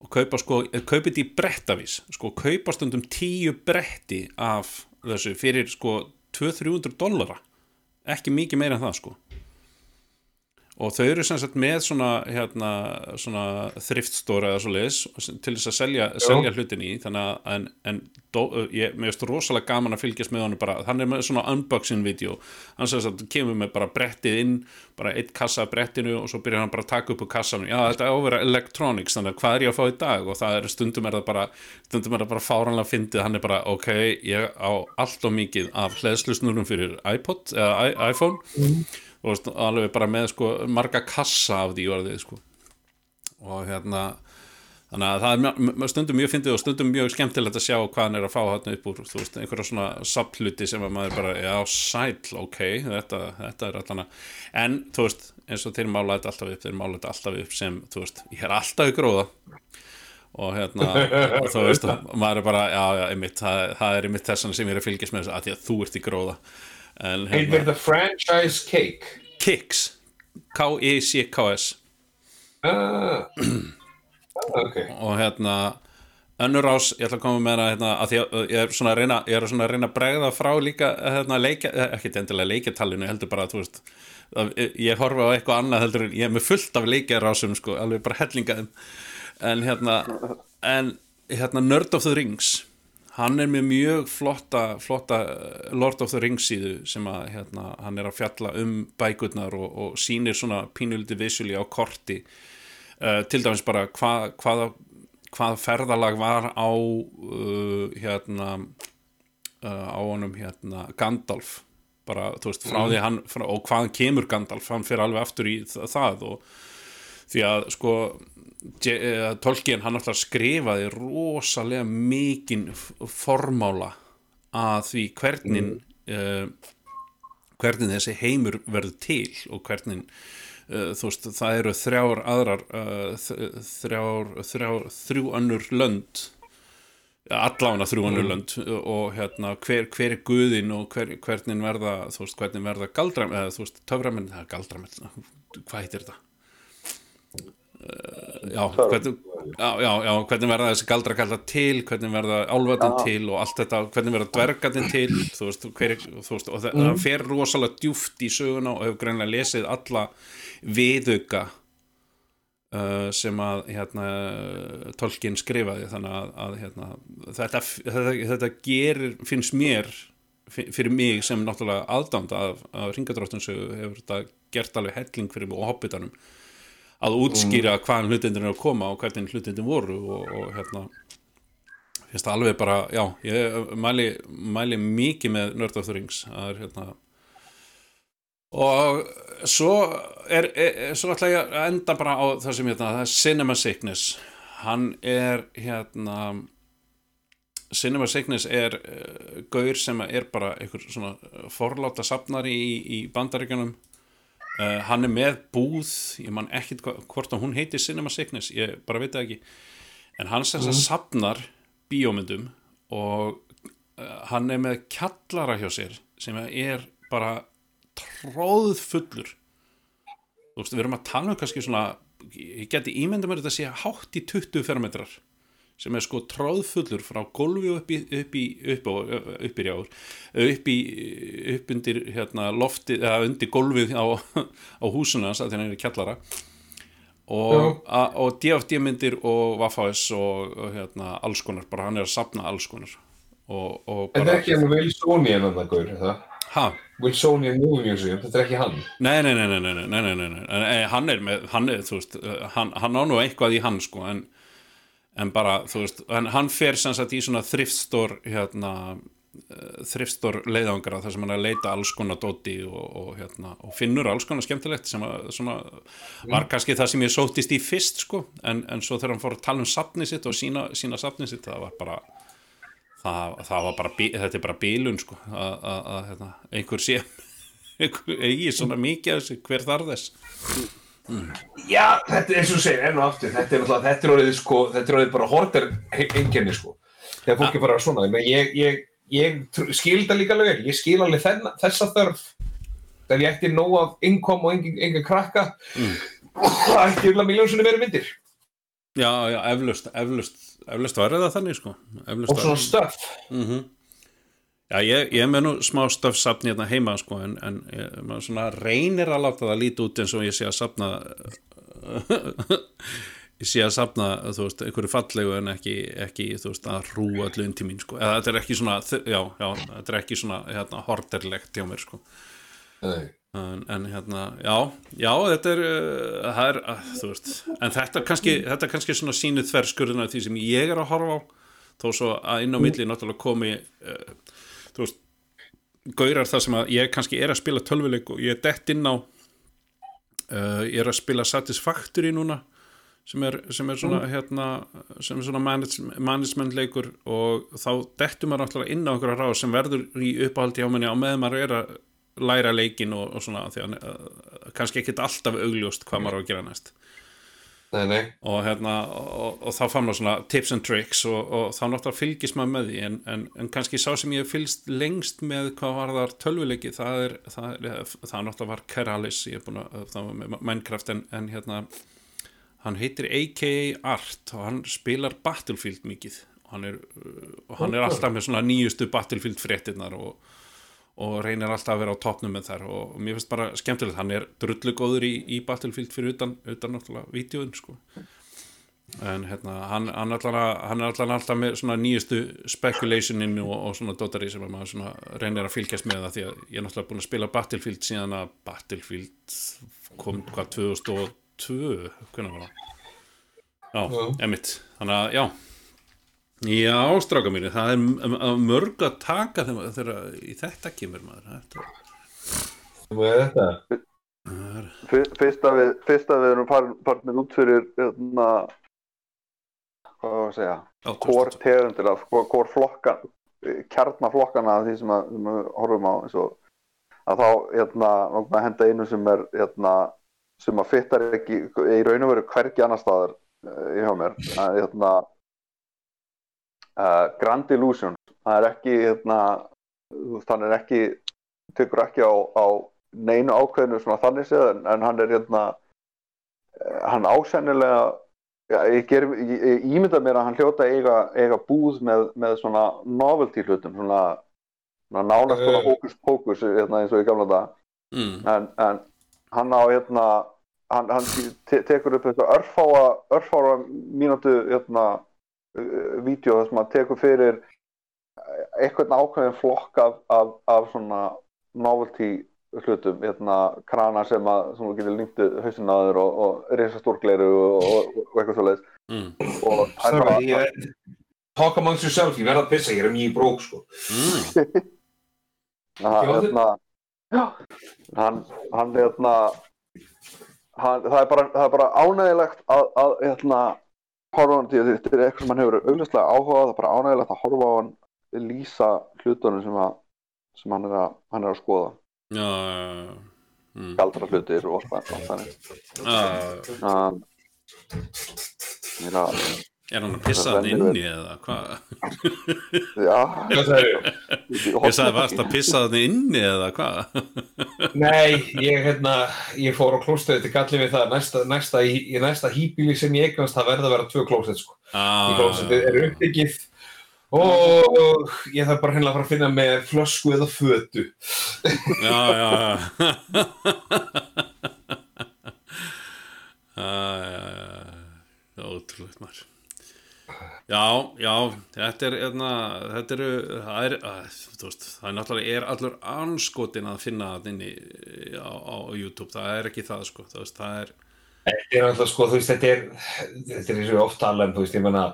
Og kaupa sko kaupa þetta í brettavís. Sko kaupa stundum tíu bretti af þessu fyrir sko 200-300 dollara. Ekki mikið meira en það sko og þau eru sem sagt með svona, hérna, svona þriftstóra eða svo leis til þess að selja, selja hlutin í. Þannig að en, en dó, ég, finnst rosalega gaman að fylgjast með honum bara, hann er með svona unboxing video. Hann sem sagt kemur með bara brettið inn bara eitt kassa af brettinu og svo byrjar hann bara að taka upp úr kassanum, já þetta er ávera electronics þannig að hvað er ég að fá í dag? Og það er stundum er það bara, stundum er það bara fáranlega fyndið, hann er bara ok, ég á allt og mikið af hleðslusnurum fyrir iPod eða iPhone og alveg bara með sko marga kassa af því orðið sko. Og hérna þannig að það er mjö- mjö- stundum mjög fyndið og stundum mjög skemmtilegt að sjá hvað hann er að fá hann upp úr, veist, einhverja svona sapluti sem að maður bara, já, sæll, ok þetta, þetta er allan að en, þú veist, eins og þeir mála þetta alltaf upp þeir mála þetta alltaf upp sem, þú veist ég er alltaf í gróða. Og hérna, þú veist, maður er bara já, já, einmitt, það, það er einmitt þessan sem ég er að fylgjast með þessu, að því að þú ert í gróða en, hérna, þetta franchise cake? Kicks. K-I-C-K-S Ah, ah, ok. og hérna önnur ás, ég ætla að koma með hérna, að því að ég er svona að reyna, ég er svona að reyna að bregða frá líka hérna, leikja, ekki endilega leikjatalinu, ég heldur bara að þú veist að ég horfa á eitthvað annað heldur en ég er með fullt af leikjarásum sko, alveg bara hellingaðum. En hérna, en hérna Nerd of the Rings hann er með mjög flotta, flotta eh, Lord of the Rings síðu sem að hérna, hann er að fjalla um bækurnar og, og sýnir svona pínuliti visuli á korti. Uh, til dæmis bara hvað, hvaða hvað ferðalag var á uh, hérna uh, á honum hérna Gandalf. Bara þú veist frá Mhm. því hann frá, og hvaðan kemur Gandalf, hann fyrir alveg aftur í þa- það og því að sko Tolkien hann alltaf skrifaði rosalega mikinn formála að því hvernig uh, hvernig þessi heimur verður til og hvernig uh, þú veist, það eru þrjár aðrar uh, þrjár, þrjár þrjú önnur lönd allána þrjú önnur Mm. lönd og hérna, hver, hver er guðin og hver, hvernig verða, þú veist, hvernig verða galdram, eða þú veist, töframenn, það er galdramell hvað heitir þetta? Uh, já, hvernig, já, já, já, hvernig verða þessi galdra kalla til, hvernig verða álvatin til og allt þetta, hvernig verða dvergatin til, þú veist, hver, þú veist og það, Mm. fer rosalega djúft í söguna og hefur greinlega lesið alla viðauka uh, sem að hérna, tolkin skrifaði. Þannig að, að hérna, þetta, þetta, þetta gerir, finnst mér fyrir mig sem náttúrulega aðdánd af, af ringadróttinsögu hefur þetta gert alveg helling fyrir mig og hobbitanum að útskýra hvaðan hlutindir er að koma og hvernig hlutindir voru og, og hérna finnst það alveg bara, já, ég mæli, mæli mikið með Nerd of the Rings það er hérna og svo er, er, svo ætla ég að enda bara á það sem hérna, það er Cinema Sickness. Hann er hérna Cinema Sickness er uh, gaur sem er bara einhver svona forláta safnari í, í bandaríkjunum uh, hann er með búð ég man ekkit hva- hvort að hún heiti Cinema Sickness ég bara veit það ekki. En hann sem að safnar bíómyndum og uh, hann er með kjallara hjá sér sem er bara tróðfullur. Þú veist, við erum að tala um kannski svona ég geti ímynda mér þetta að sé hátt í 20 fermetrar sem er sko tróðfullur frá gólfi upp í upp í, upp, á, upp í rjáur upp í, upp undir hérna lofti, eða undir gólfið á, á húsuna hans að þeirra er kjallara og, a, og DFD myndir og Waffas og, og hérna alls konar, bara hann er að sapna alls konar og, og Þetta er ekki hann Wilsonian hann að gaur, er það? Ha? Wilsonian Movie Museum, þetta er ekki hann. Nei, nei, nei, nei, nei, nei, nei, nei, nei, nei. En, eh, hann er með, hann er, þú veist, eh, hann, hann á nú eitthvað í hann, sko, en, en bara, þú veist, hann fer sem sagt í svona þriftstór, hérna, þriftstór leiðangra þar sem hann er að leita alls konar dóti og, og hérna, og finnur alls konar skemmtilegt sem að, svona, var kannski það sem ég sóttist í fyrst, sko, en, en svo þegar hann fór að tala um safnið sitt og sína, sína safnið sitt, það var bara, það, það var bara, þetta er bara bílun, sko, að, hérna, einhver sé einhver eigi svona mikið hver þarf þess Já, þetta er eins og segir, enn og aftur, þetta er náttúrulega, þetta er orðið sko, þetta er orðið bara horter enginni sko. Þegar fólk er bara svona, menn ég, ég, ég tr- skil þetta líka alveg vel, ég skil alveg þenn, þessa þörf, þegar ég ætti nóg af innkom og engin, engin krakka, Mm. ætti ykkurlega miljónsunni meira myndir. Já, já, eflaust, eflaust, eflaust var það þannig sko eflaust Og svona stöff. Mhm. Já, ég, ég með nú smá stöfsafn hérna heima sko en, en ég, maður svona reynir að láta það líti út eins og ég sé að safna ég sé að safna þú veist, einhverju fallegu en ekki, ekki þú veist, að hrúa allu inn til mín sko, eða þetta er ekki svona já, já, þetta er ekki svona hérna, horterlegt hjá mér sko. En, en hérna, já já, þetta er, uh, það er uh, þú veist, en þetta er kannski þetta er kannski svona sínu þverskurðina því sem ég er að horfa á, þó svo að inn á milli náttúrulega komi uh, þú veist, gaurar það sem að ég kannski er að spila tölvuleik og ég er dett inn á uh, ég er að spila Satisfactory núna sem er, sem er svona hérna, sem er svona manage, management leikur og þá dettur maður náttúrulega inn á einhverja ráð sem verður í uppáhaldi á menni á meðan maður er að læra leikin og, og svona því að uh, kannski ekkit alltaf augljóst hvað maður á að gera næst Nei, nei. og hérna og, og þá fann maður svona tips and tricks og, og þá náttúrulega fylgist maður með því en, en, en kannski sá sem ég fylgst lengst með hvað var þar tölvuleiki það er, það er, það náttúrulega var Keralis ég er búin að, það var með Minecraft en, en hérna hann heitir A.K.A. Art og hann spilar Battlefield mikið og hann er, og hann er alltaf með svona nýjustu Battlefield fréttinnar og, og reynir alltaf að vera á toppnum með þær. Og, mér finnst bara skemmtilegt, hann er drullu góður í, í Battlefield fyrir utan, utan náttúrulega vídeoðin sko. En hérna, hann, hann, allan, hann er allan alltaf með svona nýjustu speculationin og, og svona dotari sem að maður svona reynir að fylgjast með það því að ég er náttúrulega búin að spila Battlefield síðan að Battlefield kom hvað 2002 hvernig var það? Já, emitt, þannig að já Já, stráka mínu, það er mörg að taka þegar, þegar í þetta kemur maður þetta. Með þetta? Fyr- Fyrst að við, fyrst að við erum farin út fyrir hérna, hvað var að segja hvort tegundir af hvort flokkan kjarnaflokkana af því sem, að, sem við horfum á eins og að þá hérna, að henda einu sem er hérna, sem að fittar ekki í raun og veru hvergi annar staðar uh, hjá mér að, hérna, uh, Grand Illusion það er ekki hérna, hann er ekki tekur ekki á, á neinu ákveðinu svona þannig séð en, en hann er hérna eh, hann ásennilega já, ég, ger, ég, ég ímynda mér að hann hljóta eiga, eiga búð með, með svona novelty hlutum svona, svona nánast svona Eh. hókus hérna, eins og í gamla dag mm. en, en hann á hérna hann, hann te tekur upp þetta örfáa mínútu hérna vídeo þar sem hann tekur fyrir eitthvað ákveðin flokk af, af, af svona novelty hlutum, hérna krana sem að sem þú getur lingtið hausinn á þér og, og risastórgleiru og, og, og eitthvað svo leiðis Mm. og það er bara talk amongst yourself, ég verða að pissa, ég er mjög brók sko. Mm. hann, Já, hérna, hann, hann hérna hann, það, er bara, það er bara ánægilegt að, að hérna horfa á hann þetta er eitthvað sem hann hefur augljóslega áhuga á, það er bara ánægilegt að horfa á hann lýsa hlutunum sem, að, sem hann, er að, hann er að skoða. Já, já, já. Galdra hlutir og allt þannig. Já, um, ég er Er hann að pissa hann inni eða hvað? já? Ég sagði, varst að pissa hann inni eða hvað? Nei, ég, hérna, ég fór á klóstöðu til gallið við það næsta, næsta, í, í næsta hýbíli sem ég eignast það verða að vera tvö klósett sko. Ah, í klósettið er uppbyggið og ég þarf bara hennilega að fara að finna með flösku eða fötu Já, já, já. Já, já, já. Ótrúlegt maður. Já, já, þetta er, hérna, þetta eru, það er, að, veist, það er náttúrulega, er allur anskotin að finna það inni á, á YouTube, það er ekki það, sko, þú veist, það er, Þetta er alltaf sko, þú veist, þetta er þetta er eins og ég oft tala um, þú veist, ég menna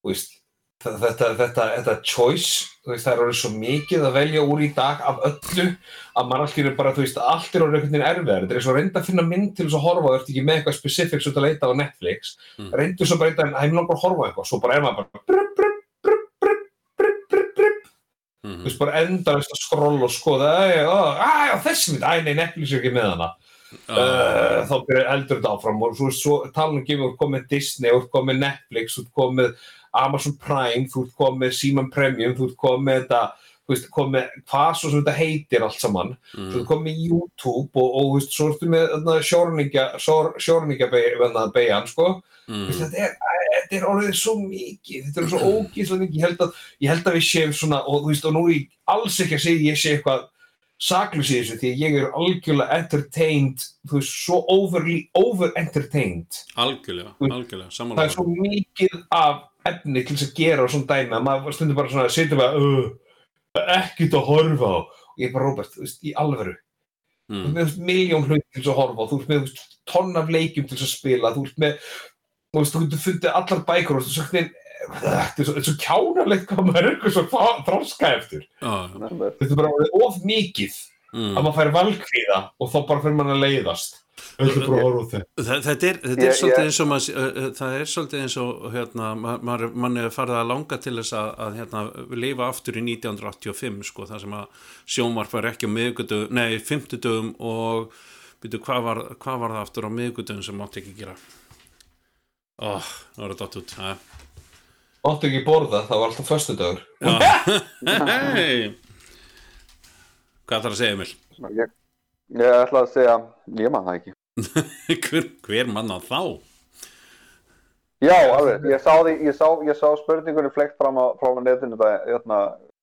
þú veist, þetta, þetta, þetta, choice, veist, það er orðið svo mikið að velja úr í dag af öllu að maður allir er bara, þú veist, allt er orðið einhvern veginn erfiðar, þetta er svo reynda að finna mynd til þess að horfa, þú ert ekki með eitthvað specific svo að leita á Netflix, Mm. reyndu svo bara eitthvað, hægum langar að horfa eitthvað, svo bara er maður bara brup, brup, brup, brup, brup, brup, brup, mm þú veist, bara endalist að skrolla og skoða, á þessi mynd, æ, nei, Netflix er ekki með hana. Uh, þá byrjar eldur þetta áfram og svo, svo talan ekki um þú ert komið Disney, komið Netflix komið Amazon Prime þú ert komið Simon Premium, þú ert komið þetta þú veist, komið hvað svo sem þetta heitir allt saman, Mm. þú ert komið YouTube og, og þú veist, svo ertu með sjórningja sjórningja beigjan, sko Mm. Veist, þetta er, þetta er orðið svo mikið, þetta er svo ógíslega mikið, ég held að, ég held að við séum svona, og þú veist, og nú er ég alls ekki að segja ég sé eitthvað saklus í þessu, því ég er algjörlega entertained, þú veist, svo overly, over-entertained. algjörlega, algjörlega, Það samanlega er svo mikið af efni til þess að gera og svona dæmi að maður stundur bara svona að setja bara, uh, ekkert að horfa á. Og ég er bara, Robert, þú veist, í alvöru. Þú ert með miljón hlut til þess að horfa á, þú ert með þú veist, tonn af leikjum til þess að spila, þú ert með, þú veist, þú getur fundið allar bækur og þú veist, þetta er svo, þetta er svo kjánalegt hvað maður er eitthvað svo þroska eftir. Þetta er bara of mikið Mm. að maður fær valkvíða og þá bara fyrir mann að leiðast. Þetta er að þetta. Er, þetta er Ég- svolítið ég- eins og maður, uh, uh, það er svolítið eins og hérna, mann er farið að langa til þess að, að hérna, lifa aftur í 1985 sko, það sem að sjónvarp var ekki á miðgudögum, nei, fimmtudögum og byrju, hvað var, hvað var það aftur á miðgudögum sem mátti ekki gera Ó, það var þetta dott út ja. Máttu ekki borða, það var alltaf föstudagur. Hei Hvað þarf að segja, Emil? Ég, ég ætla að segja, ég man það ekki. hver, hver mann á þá? Já, alveg, ég sá, því, ég sá, ég sá spurningunni flekt fram á, fram á netinu þetta, hérna,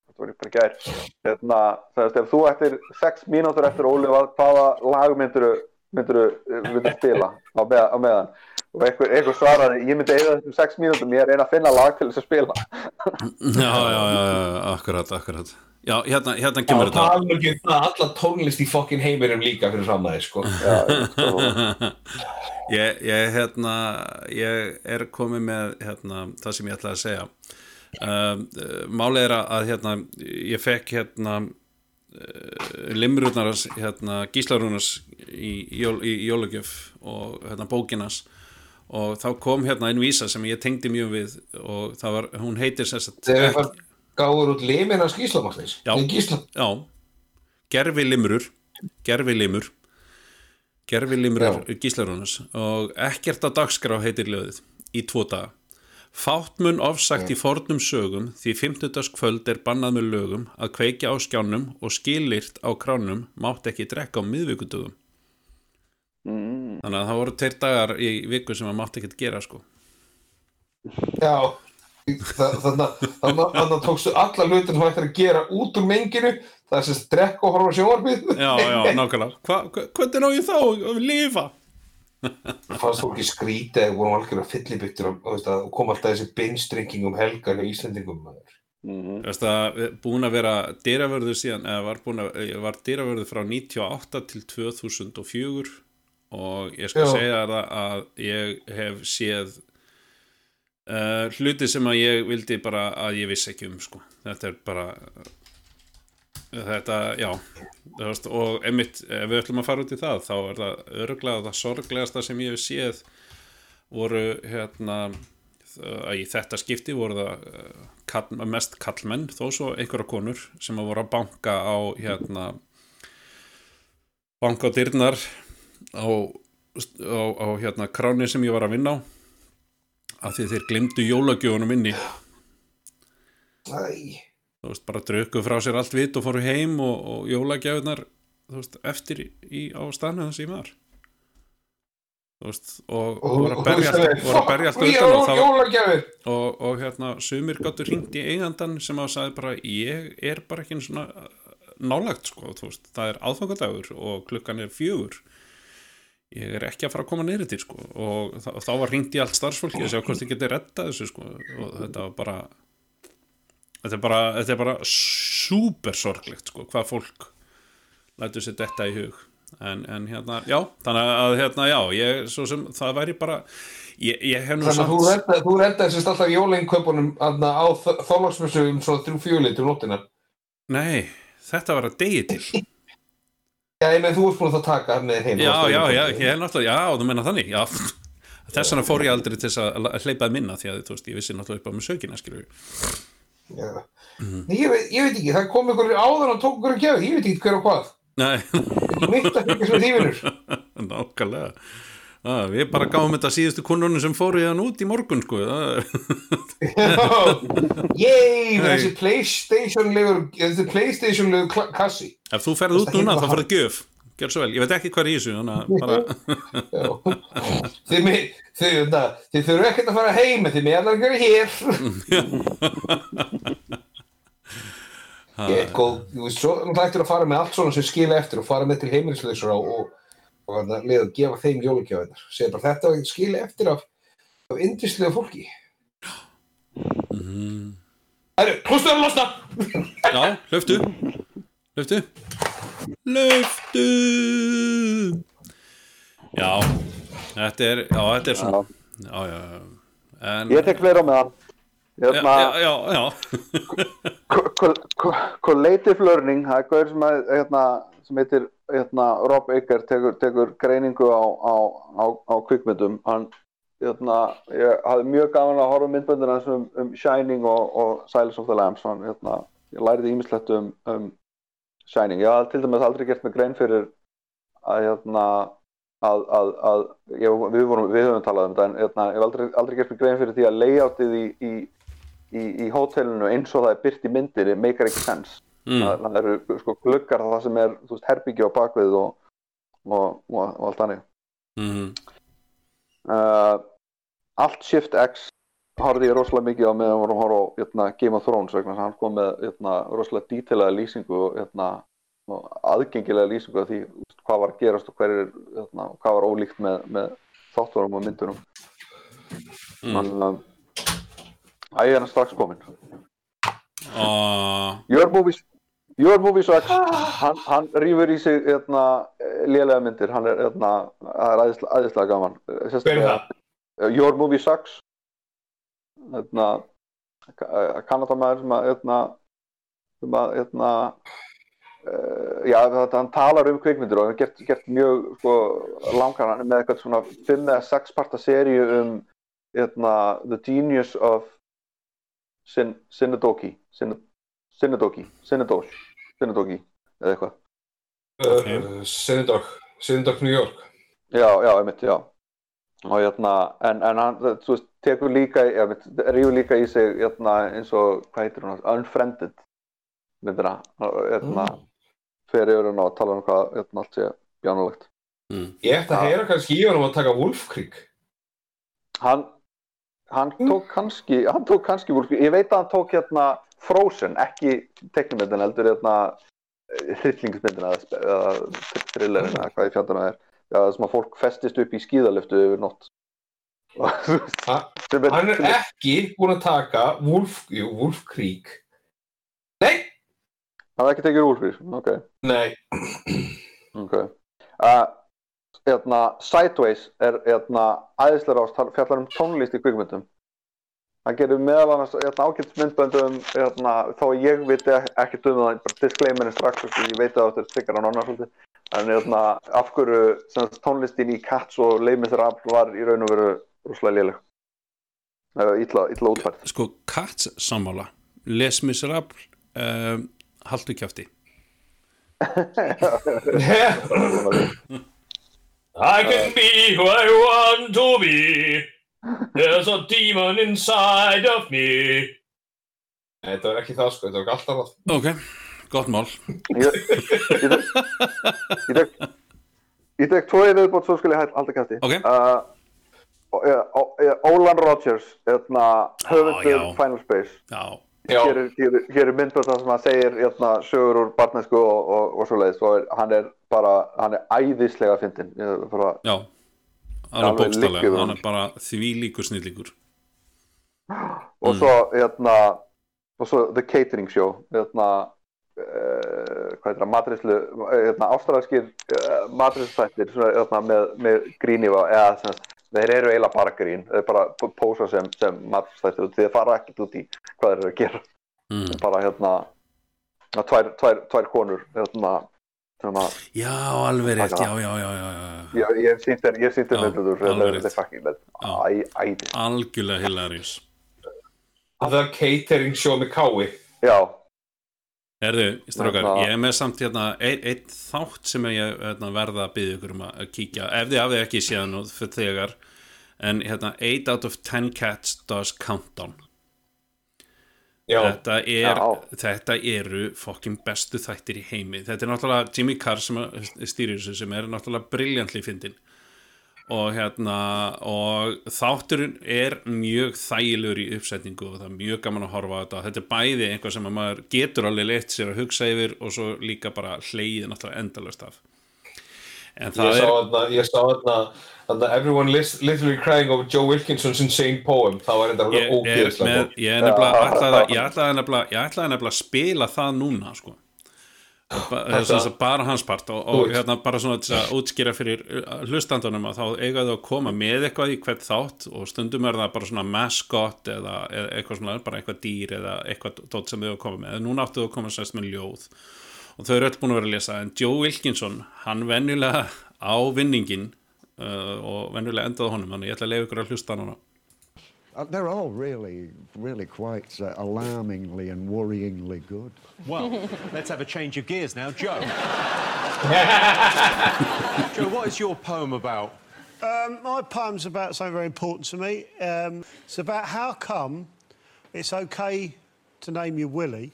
þetta var í gær, hérna, það ef þú ættir sex mínútur eftir Ólið, hvaða lag myndur myndur myndur spila á, með, á meðan? Og einhver, einhver svaraði, ég myndi eiga þessum sex mínútum, ég er einn að finna lag til þess að spila. Já, já, já, já, akkurat, akkurat Já, hérna, hérna Já, kemur það er alveg ekki það alla tónlist í fokkin heiminum líka fyrir fram að þið, sko. þetta ég, ég, hérna, ég er komið með hérna, það sem ég ætlaði að segja um, Málið er að, að hérna, ég fekk hérna uh, limrurnar hérna, gíslarúnars í, í, í jólugjöf og hérna, bókinas og þá kom hérna einn vísa sem ég tengdi mjög við og það var, hún heitir Þegar það gáður út limin að skýslamáttins. Já, já. Gerfi limrur gerfi limur gerfi limrur gíslarúnas og ekkert á dagskrá heitir löðið í tvo daga Fátt mun ofsagt í fornum sögum því 50. kvöld er bannað með lögum að kveikja á skjánum og skilirt á kránum mátt ekki drekka á miðvíkudögum. Mm. Þannig að það voru tveir dagar í viku sem að mátt ekki gera sko. Já, Þa- þannig að- tókstu alla hlutin sem hættir að gera út úr menginu, það er sem drekka og horfa á sjónvarpið. Já, já, nákvæmlega. Hva, hva, hvernig á ég þá að lifa? Fannst þú ekki skrítið eða vorum algjör að fyllibittur og, kom alltaf þessi binge-drinking um helgar hjá Íslandingum maður. Mhm. Þú veist að búin að vera dyravörður síðan, eða var ég var dyravörður frá 98 til 2004 og ég skal Já. segja það að ég hef séð uh, hluti sem að ég vildi bara að ég vissi ekki um sko. Þetta er bara þetta, já veist, og einmitt, ef við ætlum að fara út í það þá er það örglega það sorglegasta sem ég hef séð voru hérna í þetta skipti voru það eh, kall, mest kallmenn þó svo einhverja konur sem að voru að banka á hérna banka á dyrnar á, á, á hérna kráni sem ég var að vinna á af því þeir glimtu jólagjöfunum inni. Æ, þú veist, bara drukku frá sér allt vitt og fóru heim og, og jólagjöfunar þú veist, eftir í, í á staðnum þess ég var. Þú veist, og, voru að berja allt voru að berja allt "Fuck, utan og ég er jólagjafir." og, og hérna, sumir gáttu hringt í eigandan sem að sagði bara, ég er bara ekki svona nálagt, sko, þú veist, það er aðfangadagur og klukkan er fjögur. Ég er ekki að fara að koma neyri til, sko, og þá var hringt í allt starfsfólki að sjá hvort þið getið rettað þessu, sko, og þetta var bara þetta er bara, þetta er bara súper sorglegt, sko, hvað fólk lætur sér detta í hug en, en hérna, já, þannig að hérna, já, ég, svo sem, það væri bara ég, ég hef nú Þannig að þú samt reddaði, sérst alltaf jólainköpunum aðna á þólagsmessu um svona þrjú fjúlið til nóttina. Nei, þetta var að degi til Já, ég með þú ert búin að það taka hann með heim. Já, já, já, ég er náttúrulega, já, þú menna þannig Já, þess vegna fór ég aldrei til að að hleypa að minna því að, þú veist, ég vissi náttúrulega upp á með sökina, skilur já. Nei, ég, veit, ég veit ekki, það kom ykkur áður og tók ykkur að gefa, ég veit ekki hver og hvað. Nei. Mitt að fylgjast með tífinur. nákvæmlega. Ah, við bara gáum þetta síðustu kunnunum sem fóru hérna út í morgun sko. Það- Yey, þessi Playstation-legur þessi Playstation-legur kla- kassi. Ef þú ferð út núna þá ferð gjöf Gjör svo vel, ég veit ekki hvað er í þessu að bara Þið, þið, það, þið þurfu ekkert að fara heim þið með allar að gera hér svo þú ættir að fara með allt svona sem skilja eftir og fara með til heimilislausur og, og, og leið að gefa þeim jólugjöfinnar. Segja bara þetta skilja eftir af, af indislega fólki. mm. Herru, hlustu að losna! Já, hlöftu Hlöftu Hlöftu Já, þetta er Já, þetta er svona. Já, já, en, Ég tek fleira með hann Hérna, Já, já, já, já. co- co- co- Collative Learning það er gaur sem, að, hérna, sem heitir hérna, Rob Aker tekur, tekur greiningu á, á, á, á kvikmyndum. Hann hérna, ég hafði mjög gaman að horfa myndböndina um, um Shining og, og Silence of the Lambs. Hann, hérna, ég læriði ímislegt um, um Shining, ég hafði til dæmis aldrei gert mig grein fyrir að hérna að, að, að ég, við, vorum, við höfum talað um þetta en hérna, ég hef aldrei, aldrei gert mig grein fyrir því að layoutið í, í, í, í hótelinu eins og það er byrt í myndir meikar ekki sens Mm. það, eru sko gluggar það sem er veist, herbyggja á bakvið og, og, og, og allt þannig Mhm. uh, allt Shift X horfði ég rosalega mikið á meðan við vorum að horfa á hérna, Game of Thrones vegna þess að hann kom með hérna, rosalega dítilega lýsingu og, hérna, aðgengilega lýsingu af því hvað var að gerast og hver er, hvað var ólíkt með, með þátturum og myndunum. Mm. þannig að Æ, ég er hann strax komin Og Your Movies Your Movies X hann, hann rýfur í sig hérna, lélega myndir. Hann er, æðislega gaman. Það? Your Movie Sucks hérna, Kanadamæður sem að hérna, sem að hérna, uh, já, þetta, hann talar um kvikmyndir og hann gert, gert mjög sko, langan, hann með eitthvað svona 5 eða 6 parta seríu um hérna, The Genius of Sin, Sinadoki Sin, Sinadoki Sinadoshi Sinadoki eða eitthvað Uh, Synodog, Synodog New York. Já, já, einmitt, já. Og hérna, en, en hann, þú veist, tekur líka, já, rífur líka í sig, hérna, eins og, hvað heitir hún, Unfriended, myndina, hérna, fer yfir hún og tala um hvað, hérna, allt sé bjánulegt. Ég ætti að heyra kannski í honum að taka Wolf Creek. Hann, hann tók kannski, hann tók kannski, Wolf- ég veit að hann tók, hérna, Frozen, ekki teknumyndin, heldur, hérna, hryllingsmyndina, eða, thrillerina, eða hvað í fjandana er, já, sem að fólk festist upp í skíðaliftu yfir nótt. Og, þú veist, sem er- Hann er ekki búinn að taka Wolf, jú, Wolf Creek. Nei! Hann hafði ekki tekið Wolfrís, ok. Nei. Ok. Uh, hérna, Sideways er hérna, æðislega ást, hann fjallar um tónlist í kvikmyndum. Hann gerir meðal annars hérna, ágætt myndböndum hérna, þó að ég viti ekki um það, bara disclaimerin strax, ég veit að þetta er stikkar á svolítið. En hérna, af hverju tónlistin í Cats og Miserables var í raun og veru rosalega léleg. Eða illa, illa útfært. sko, Cats sammála Les Miserable uh, Haltu kjafti I can be who I want to be. There's a demon inside of me. Nei, þetta var ekki það sko, þetta var allt annað. Ok, gott mál Ég, tek- ég tek ég tek tvo í viðbót svo skulle ég halda kæfti Ok. uh, Ólan Rodgers hérna, höfundur. Final Space. Já, Já. hér er, hér, er- hér er myndbönd það sem hann segir hérna, sögur úr barnesku og, og, og svo leiðis og er, hann er bara hann er æðislega fyndin er bara, já. Alveg bókstallega, hann er bara því líkur snillíkur og Mm. svo hérna og svo The Catering Show hérna uh, hvað heitir það, matrislu hérna, ástæðarskir uh, matrisluþættir svona, hérna, með, með gríni eða þeir eru eiginlega bara grín. Þeir bara pósa sem, sem matrisluþættir og þeir fara ekkert út í hvað þeir eru að gera. Mm. bara hérna að tvær, tvær, tvær konur hérna sem að Já, alveg rétt, já, já, já, já, já. ég, ég sýnt Já, alveg þetta er fucking æði. Algjörlega hilarious. Það er catering show með kái. já Erðu, strákar, Hérna- ég er með samt hérna einn ein þátt sem ég hérna, verða að byggja ykkur um að kíkja ef þið hafið ekki séðan og fyrir þegar en hérna 8 out of 10 cats does countdown Já. þetta, er, Já. þetta eru fokkin bestu þættir í heimi þetta er náttúrulega Jimmy Carr sem stýrir þessu sem er náttúrulega briljantli fyndin og hérna og þátturinn er mjög þægilegur í uppsetningu og það er mjög gaman að horfa á þetta. Þetta er bæði einhvað sem að maður getur alveg leitt sér að hugsa yfir og svo líka bara hleyið náttúrulega endalust af. En Ég það sá er ég sá þarna, everyone literally crying over Joe Wilkinson's insane poem. Það var enda ég ógeðslega ég ég ég ætlaði nefnilega að spila það núna sko Ba- Þetta- þess að bara hans part og, og hérna bara svona til að útskýra fyrir uh, hlustandunum að þá eiga þau að koma með eitthvað í hvert þátt og stundum er það bara svona mascot eða, eða eitthvað svona, bara eitthvað dýr eða eitthvað dót sem þau að koma með. En núna áttu þau að koma sérst með ljóð. Og þau eru öll búin að vera að lesa en Joe Wilkinson, hann venjulega á vinningin uh, og venjulega endaði á honum, þannig ég ætla að leiða ykkur að hlusta hann Uh, they're all really, really quite uh, alarmingly and worryingly good. Well, let's have a change of gears now. Joe. Joe, what is your poem about? Um, my poem's about something very important to me. Um, it's about how come it's okay to name you Willie,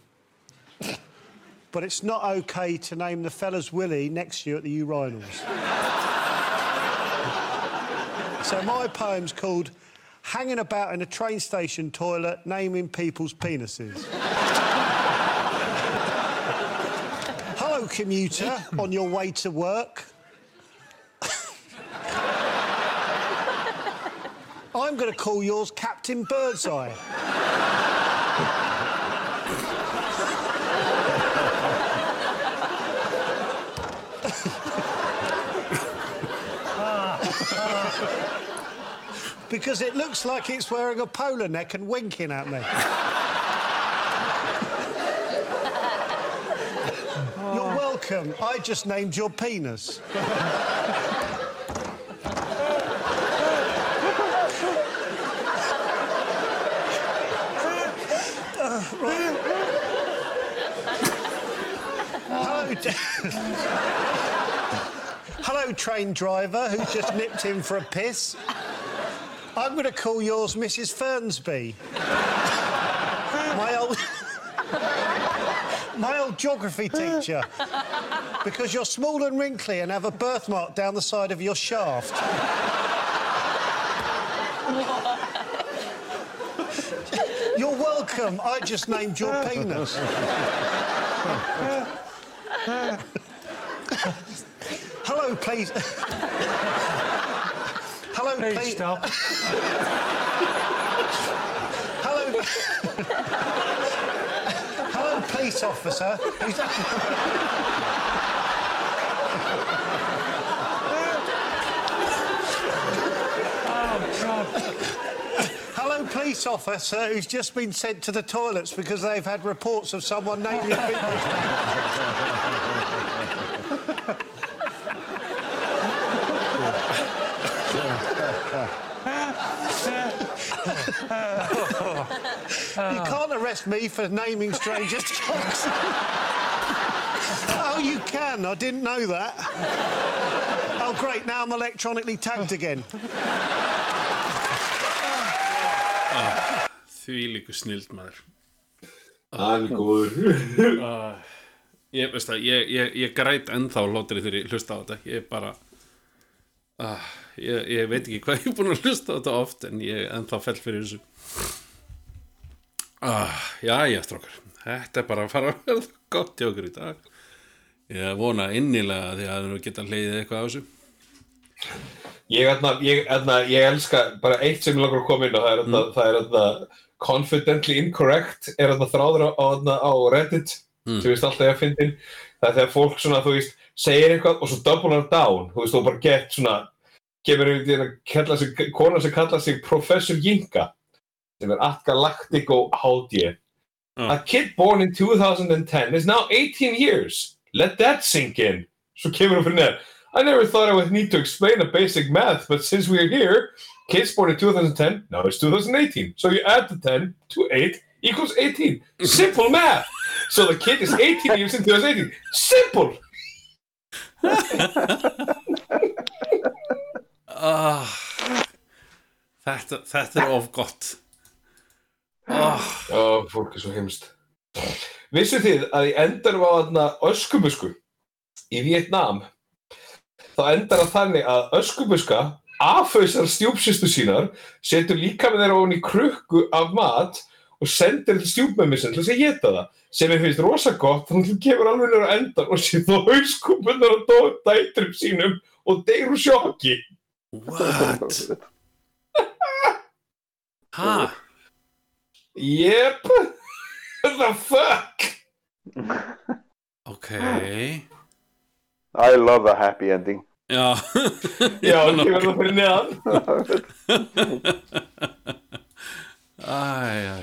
but it's not okay to name the fella's Willie next to you at the urinals. so my poem's called Hanging About in a Train Station Toilet Naming People's Penises. Hello, commuter, on your way to work. I'm going to call yours Captain Birdseye. Because it looks like it's wearing a polar neck and winking at me. You're welcome. I just named your penis. Hello, Hello, train driver who just nipped in for a piss. I'm going to call yours Mrs. Fernsby. My old. My old geography teacher. Because you're small and wrinkly and have a birthmark down the side of your shaft. You're welcome. I just named your penis. Hello, please. Hello, please. stop. Hello. Hello, police officer. Who's- oh, Hello, police officer who's just been sent to the toilets because they've had reports of someone naming your penis. You can't arrest me for naming strangers' dogs. oh, you can. I didn't know that. Oh, great. Now I'm electronically tagged again. því líku snild maður Hann er góður. uh, ég, veist það, ég, ég, ég græt ennþá hlóttir þegar ég hlusta á þetta ég er bara uh, ég, ég veit ekki hvað ég er búin að hlusta þetta oft en ég er ennþá fell fyrir þessu. Uh, já, já, strókar þetta er bara að fara að verða gott hjá okkur í dag. Ég vona innilega því að við geta leiðið eitthvað á þessu. Ég, ætna, ég, ætna, ég elska bara eitt sem ég langar að koma inn á, það er, mm. það er ætna, confidently incorrect er ætna, þráður á, á, á Reddit Mm. sem ég veist alltaf ég að fyndin það er þegar fólk svona, þú veist, segir eitthvað og svo double hann down, þú veist, og bara gett svona, kemur sig, kona sem kalla sig Professor Jinka sem er at Galactico Haldje A kid born in 2010 is now 18 years let that sink in svo kemur hún fyrir neð I never thought I would need to explain a basic math, but since we're here, kids born in 2010, now it's 2018. So you add the 10 to 8, equals 18. Simple math. So the kid is 18 years into his 18. Simple. ah, þetta, þetta er of gott ah. Ó, fólk er svo heimst. Vissu þið að í endanum á þarna öskubusku í Vietnam þá endar það þannig að öskubuska afhausar stjúpsistu sínar setur líka með þeirra ofan í krukku af mat og sendir til stjúpmömmu sinni til þess að geta það sem er finnst rosa gott þannig að það kemur alveg nýra endan og sé þá hauskupunar og dætrum sínum og deyr úr sjokki What? Ha? Yep The fuck? Ok. I love a happy ending. Já. Já, ekki verða fyrir neðan. Æ, æ,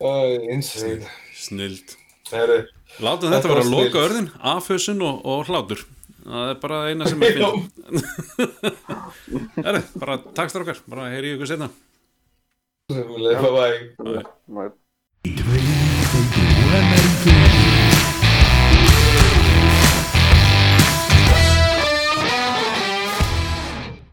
Æ, insane. Snild Herri, Látum þetta Þetta vera var að loka örðin Afhauðsun og, og hlátur Það er bara eina sem er finn Herri, bara takk strákar. Bara heyri ykkur setna Bye. Bye